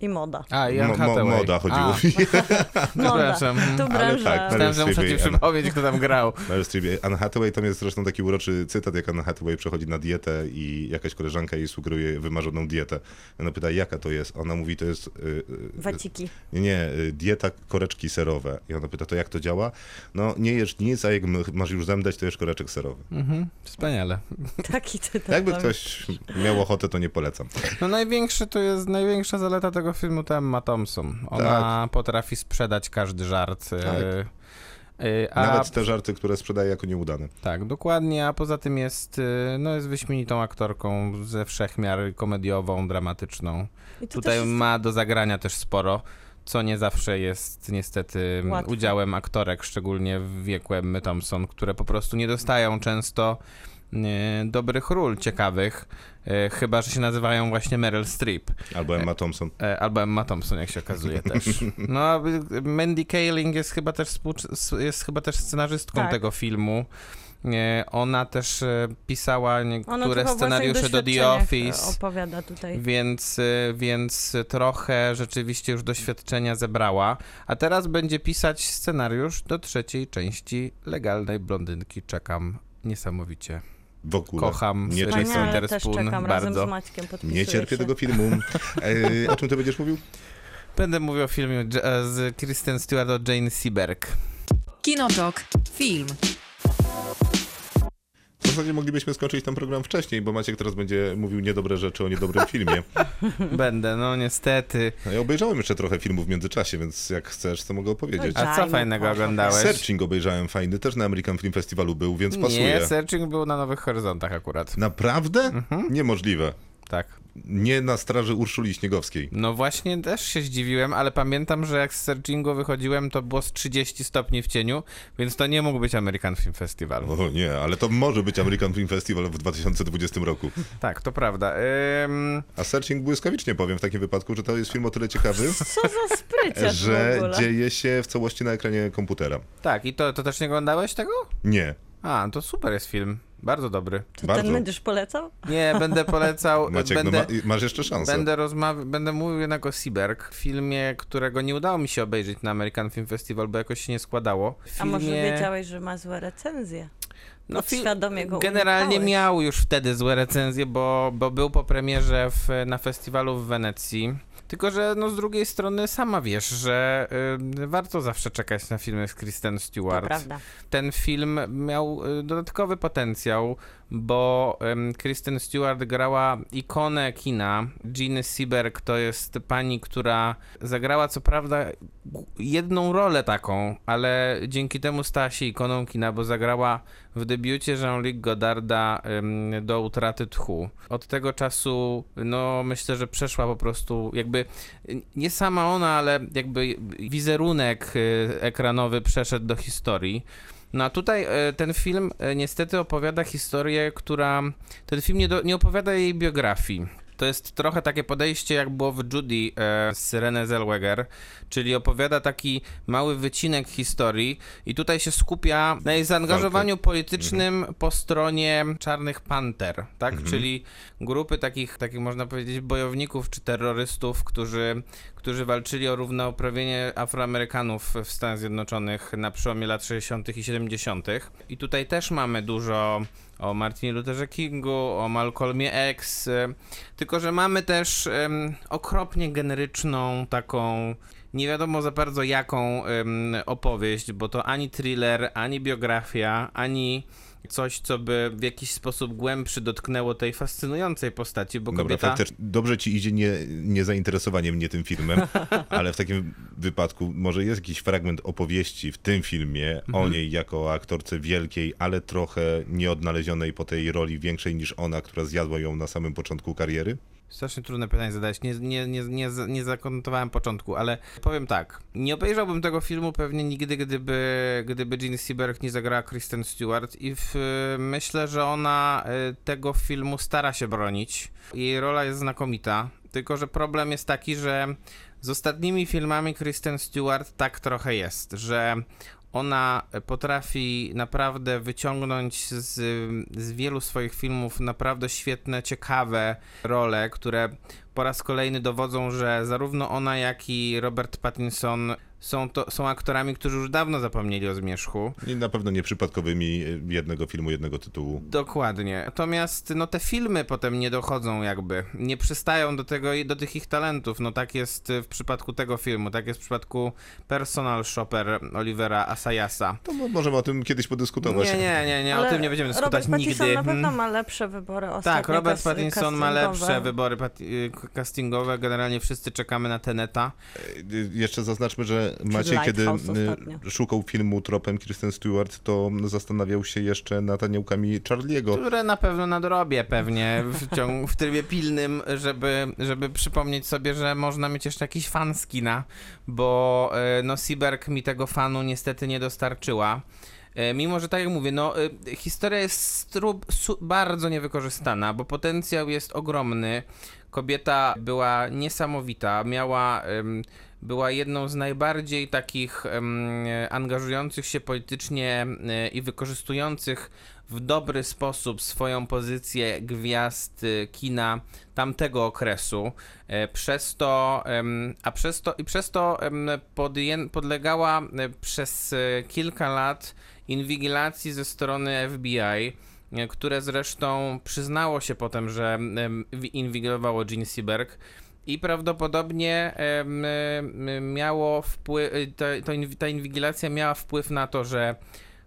I moda. A, i mo, mo, moda chodziło. <laughs> <laughs> Przepraszam. Ale branża... tak, Myślałem, że muszę ci przypomnieć, kto tam grał. <laughs> Anne Hathaway, tam jest zresztą taki uroczy cytat, jak Anne Hathaway przechodzi na dietę i jakaś koleżanka jej sugeruje wymarzoną dietę. Ona pyta, jaka to jest? Ona mówi, to jest... y, y, Waciki. Nie, nie, y, dieta koreczki serowe. I ona pyta, to jak to działa? No, nie jesz nic, a jak masz już zemdleć, to jesz koreczek serowy. Mhm, wspaniale. Taki cytat. Jakby ktoś miał ochotę, to nie polecam. No największe to jest, największa zaleta tego filmu to Emma Thompson. Ona potrafi sprzedać każdy żart. Tak. y, y, A, Nawet te żarty, które sprzedaje jako nieudane. Tak, dokładnie, a poza tym jest, y, no jest wyśmienitą aktorką ze wszechmiar komediową, dramatyczną. Tutaj jest ma do zagrania też sporo, co nie zawsze jest niestety Łatwe. udziałem aktorek, szczególnie w wieku Emmy Thompson, które po prostu nie dostają często dobrych ról ciekawych, e, chyba, że się nazywają właśnie Meryl Streep. Albo Emma Thompson. E, Albo Emma Thompson, jak się okazuje <laughs> też. No, y, Mandy Kaling jest chyba też, współcz- jest chyba też scenarzystką Tak. tego filmu. Nie, ona też e, pisała niektóre scenariusze do The Office. e, opowiada tutaj. Więc, y, więc trochę rzeczywiście już doświadczenia zebrała, a teraz będzie pisać scenariusz do trzeciej części Legalnej Blondynki. Czekam niesamowicie. W ogóle. Kocham Nie, też Witherspoon bardzo. z Maćkiem, podpisuję nie cierpię się. tego filmu. <laughs> E, o czym ty będziesz mówił? Będę mówił o filmie e, z Kristen Stewart o Jane Seberg. Kinotok. Film. Zasadzie moglibyśmy skończyć ten program wcześniej, bo Maciek teraz będzie mówił niedobre rzeczy o niedobrym filmie. <laughs> Będę, no niestety. No ja obejrzałem jeszcze trochę filmów w międzyczasie, więc jak chcesz, to mogę opowiedzieć. A co fajnego oglądałeś? Searching obejrzałem fajny, też na American Film Festivalu był, więc pasuje. Nie, Searching był na Nowych Horyzontach akurat. Naprawdę? Mhm. Niemożliwe. Tak. Nie na straży Urszuli Śniegowskiej. No właśnie też się zdziwiłem, ale pamiętam, że jak z Searchingu wychodziłem, to było z 30 stopni w cieniu, więc to nie mógł być American Film Festival. O nie, ale to może być American Film Festival w 2020 roku. Tak, to prawda. Ym, A Searching błyskawicznie powiem w takim wypadku, że to jest film o tyle ciekawy, Co za spryciarz że dzieje się w całości na ekranie komputera. tak, i to, to też nie oglądałeś tego? Nie. A, to super jest film. Bardzo dobry. To bardzo. ten będziesz polecał? Nie, będę polecał. <laughs> Maciek, będę, no ma, masz jeszcze szansę. Będę, rozmaw- będę mówił jednak o Seaberg, filmie, którego nie udało mi się obejrzeć na American Film Festival, bo jakoś się nie składało. A może Filmie- wiedziałeś, że ma złe recenzje? No, Podświadomie go Generalnie unikałeś. miał już wtedy złe recenzje, bo, bo był po premierze w, na festiwalu w Wenecji. Tylko, że no z drugiej strony sama wiesz, że y, warto zawsze czekać na filmy z Kristen Stewart. prawda. Ten film miał y, dodatkowy potencjał, bo Kristen Stewart grała ikonę kina. Jean Seberg to jest pani, która zagrała co prawda jedną rolę taką, ale dzięki temu stała się ikoną kina, bo zagrała w debiucie Jean-Luc Godarda do utraty tchu. Od tego czasu, no myślę, że przeszła po prostu jakby nie sama ona, ale jakby wizerunek y, ekranowy przeszedł do historii. No a tutaj e, ten film e, niestety opowiada historię, która. Ten film nie, do, nie opowiada jej biografii. To jest trochę takie podejście, jak było w Judy e, z René Zellweger, czyli opowiada taki mały wycinek historii i tutaj się skupia na jej zaangażowaniu politycznym po stronie Czarnych Panter, tak? Czyli grupy takich, takich, można powiedzieć, bojowników czy terrorystów, którzy, którzy walczyli o równouprawnienie Afroamerykanów w Stanach Zjednoczonych na przełomie lat 60. i 70. I tutaj też mamy dużo o Martinie Lutherze Kingu, o Malcolmie X, tylko że mamy też em, okropnie generyczną taką nie wiadomo za bardzo jaką opowieść, bo to ani thriller, ani biografia, ani coś, co by w jakiś sposób głębszy dotknęło tej fascynującej postaci, bo Dobra, kobieta... faktycznie. Dobrze ci idzie nie, nie zainteresowanie mnie tym filmem, <laughs> ale w takim wypadku może jest jakiś fragment opowieści w tym filmie Mhm. o niej jako aktorce wielkiej, ale trochę nieodnaleźionej po tej roli większej niż ona, która zjadła ją na samym początku kariery? Strasznie trudne pytanie zadać. Nie, nie, nie, nie, nie zakontowałem początku, ale powiem tak. Nie obejrzałbym tego filmu pewnie nigdy, gdyby, gdyby Jean Seberg nie zagrała Kristen Stewart i w, myślę, że ona y, tego filmu stara się bronić. Jej rola jest znakomita, tylko że problem jest taki, że z ostatnimi filmami Kristen Stewart tak trochę jest, że ona potrafi naprawdę wyciągnąć z, z wielu swoich filmów naprawdę świetne, ciekawe role, które po raz kolejny dowodzą, że zarówno ona, jak i Robert Pattinson są, to, są aktorami, którzy już dawno zapomnieli o zmierzchu. I na pewno nieprzypadkowymi jednego filmu, jednego tytułu. Dokładnie. Natomiast no, te filmy potem nie dochodzą jakby, nie przystają do tego i do tych ich talentów. No tak jest w przypadku tego filmu, tak jest w przypadku Personal Shopper Olivera Asayasa. To mo- możemy o tym kiedyś podyskutować. Nie, nie, nie, nie, o tym nie będziemy dyskutować Robert Pattinson nigdy. na pewno Mm. ma lepsze wybory ostatnio. Tak, Robert Pattinson ma lepsze wybory y, castingowe. Generalnie wszyscy czekamy na Teneta. Y, Jeszcze zaznaczmy, że Maciej, kiedy y, ostatnio. szukał filmu tropem Kristen Stewart, to zastanawiał się jeszcze nad aniołkami Charlie'ego. które na pewno nadrobię pewnie w, <laughs> ciągu, w trybie pilnym, żeby, żeby przypomnieć sobie, że można mieć jeszcze jakiś fan skina, bo e, no Seaberg mi tego fanu niestety nie dostarczyła. E, Mimo, że tak jak mówię, no e, historia jest stru- su- bardzo niewykorzystana, bo potencjał jest ogromny. Kobieta była niesamowita, miała, em, była jedną z najbardziej takich em, angażujących się politycznie e, i wykorzystujących w dobry sposób swoją pozycję gwiazd y, kina tamtego okresu. E, Przez to, a przez to i przez to podlegała e, przez e, kilka lat inwigilacji ze strony FBI, e, które zresztą przyznało się potem, że inwigilowało Jean Seberg. I prawdopodobnie miało wpływ, to, to, inwi- ta inwigilacja miała wpływ na to, że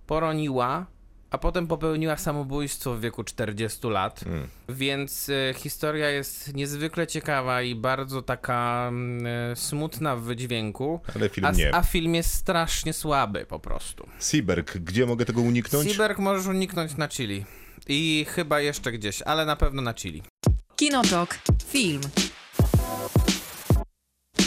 poroniła a potem popełniła samobójstwo w wieku 40 lat. Hmm. Więc e, historia jest niezwykle ciekawa i bardzo taka mm, e, smutna w wydźwięku. Ale film A, nie. a film jest strasznie słaby po prostu. Seaberg, gdzie mogę tego uniknąć? Seaberg możesz uniknąć na Chili. I chyba jeszcze gdzieś, ale na pewno na Chili. Kinotok. Film.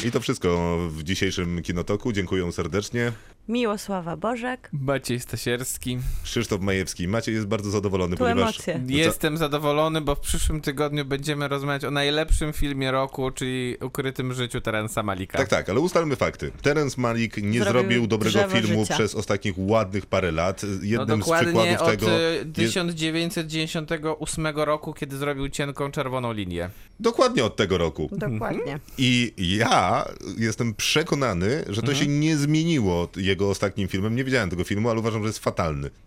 I to wszystko w dzisiejszym Kinotoku. Dziękuję serdecznie. Miłosława Bożek. Maciej Stasierski. Krzysztof Majewski. Maciej jest bardzo zadowolony, Tu ponieważ... emocje. Jestem zadowolony, bo w przyszłym tygodniu będziemy rozmawiać o najlepszym filmie roku, czyli Ukrytym życiu Terensa Malika. Tak, tak, ale ustalmy fakty. Terence Malik nie Zrobił zrobił dobrego filmu życia. przez ostatnich ładnych parę lat. No Jednym z dokładnie przykładów od tego e, jest 1998 roku, kiedy zrobił cienką czerwoną linię. dokładnie od tego roku. Dokładnie. I ja jestem przekonany, że to się nie zmieniło jego ostatnim filmem. Nie widziałem tego filmu, ale uważam, że jest fatalny. <laughs>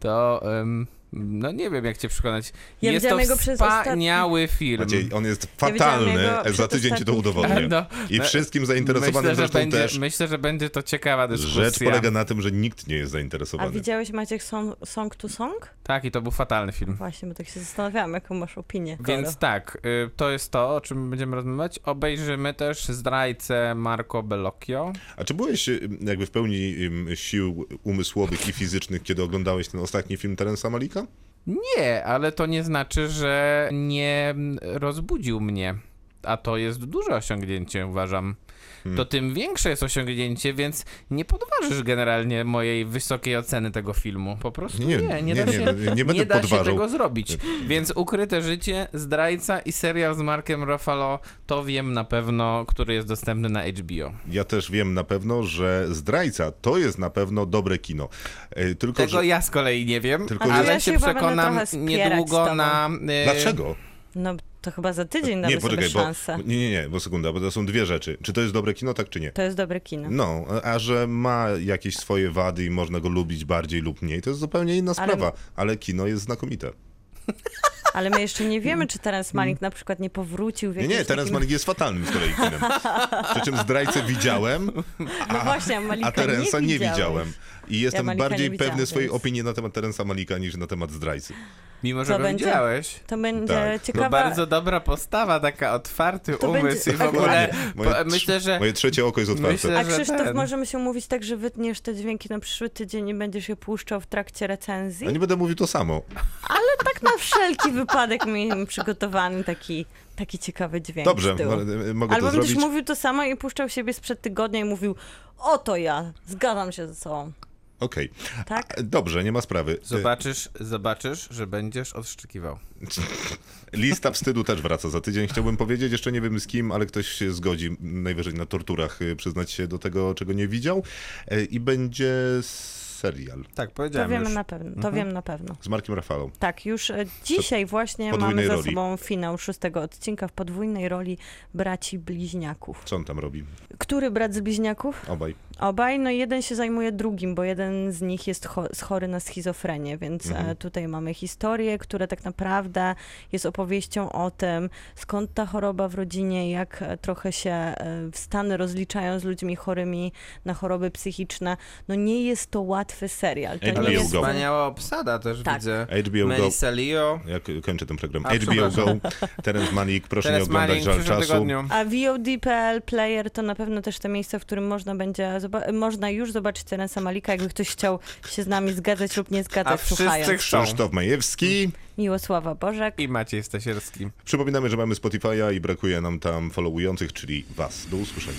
To, em, no nie wiem jak cię przekonać. Ja jest to wspaniały film. Maciej, on jest Ja fatalny. jego Za tydzień ci to udowodnię. No, I no, wszystkim zainteresowanym myślę, zresztą będzie, też. Myślę, że będzie to ciekawa dyskusja. Rzecz polega na tym, że nikt nie jest A zainteresowany. widziałeś Maciek song, song to Song? Tak, i to był fatalny film. Właśnie, bo tak się zastanawiałam, jaką masz opinię. Więc Koro. tak, y, to jest to, o czym będziemy rozmawiać. Obejrzymy też zdrajcę Marco Bellocchio. A czy byłeś y, jakby w pełni sił umysłowych i fizycznych, kiedy oglądałeś ten ostatni film Terensa Malika? Nie, ale to nie znaczy, że nie rozbudził mnie. A to jest duże osiągnięcie, uważam. Hmm. To tym większe jest osiągnięcie, więc nie podważysz generalnie mojej wysokiej oceny tego filmu. Po prostu nie, nie, nie, da nie, się, nie, nie będę da się tego zrobić. Więc Ukryte Życie, Zdrajca i serial z Markiem Ruffalo, to wiem na pewno, który jest dostępny na HBO. Ja też wiem na pewno, że Zdrajca to jest na pewno dobre kino. E, Tylko, Tego że... ja z kolei nie wiem, Tylko, ale Ja się się przekonam niedługo na... e, Dlaczego? No to chyba za tydzień damy Nie, poczekaj, bo... szansę. Nie, nie, nie, bo sekunda, bo to są dwie rzeczy. Czy to jest dobre kino, tak czy nie? To jest dobre kino. No, a że ma jakieś swoje wady i można go lubić bardziej lub mniej, to jest zupełnie inna Ale- sprawa. Ale kino jest znakomite. <laughs> Ale my jeszcze nie wiemy, czy teraz Malik na przykład nie powrócił w Nie, nie, Terence takim... Malik jest fatalnym z kolei kinem. Przy czym Zdrajcę widziałem, No właśnie, a a Terensa nie, widziałeś. widziałem. I jestem Malika bardziej nie pewny swojej więc- opinii na temat Terensa Malika niż na temat Zdrajcy. Mimo, że To go będzie- widziałeś. To będzie Tak. No No ciekawa... bardzo dobra postawa, taka otwarty To umysł będzie- i w ogóle Dokładnie. Moje, myślę, że moje trzecie oko jest otwarte. Myślę, A Krzysztof, ten- możemy się umówić tak, że wytniesz te dźwięki na przyszły tydzień i będziesz je puszczał w trakcie recenzji? Ja nie będę mówił to samo. Tak na wszelki wypadek miałem przygotowany taki, taki ciekawy dźwięk Dobrze, mo- mogę Albo to będziesz zrobić. mówił to samo i puszczał siebie sprzed tygodnia i mówił oto ja, zgadzam się ze sobą. Okej. Tak? A, Dobrze, nie ma sprawy. zobaczysz, zobaczysz, że będziesz odszczykiwał. <laughs> Lista wstydu też wraca za tydzień. Chciałbym powiedzieć, jeszcze nie wiem z kim, ale ktoś się zgodzi najwyżej na torturach y, przyznać się do tego, czego nie widział. E, I będzie serial Tak, To powiedziałem wiemy już. na pewno, to Mhm. wiem na pewno. z Markiem Rafalą. Tak, już e, dzisiaj właśnie podwójnej mamy za roli. sobą finał szóstego odcinka w podwójnej roli braci bliźniaków. Co on tam robi? Który brat z bliźniaków? Obaj. Obaj, no jeden się zajmuje drugim, bo jeden z nich jest cho- chory na schizofrenię, więc Mhm. e, tutaj mamy historię, która tak naprawdę jest opowieścią o tym, skąd ta choroba w rodzinie, jak e, trochę się w Stany rozliczają z ludźmi chorymi na choroby psychiczne. No nie jest to łatwy serial. To HBO nie jest... Go. Wspaniała obsada też Tak. widzę. HBO Go. Leo. Ja kończę ten program. A, HBO Go. Terence Malik, proszę Teraz nie oglądać, żal czasu. tygodniu. A VOD.pl Player to na pewno też to miejsce, w którym można będzie, można już zobaczyć Terensa Malika, jakby ktoś chciał się z nami zgadzać lub nie A zgadzać, wszyscy słuchając. chcą. Krzysztof Majewski. Miłosława Bożek. I Maciej Stasierski. Przypominamy, że mamy Spotify'a i brakuje nam tam followujących, czyli was. Do usłyszenia.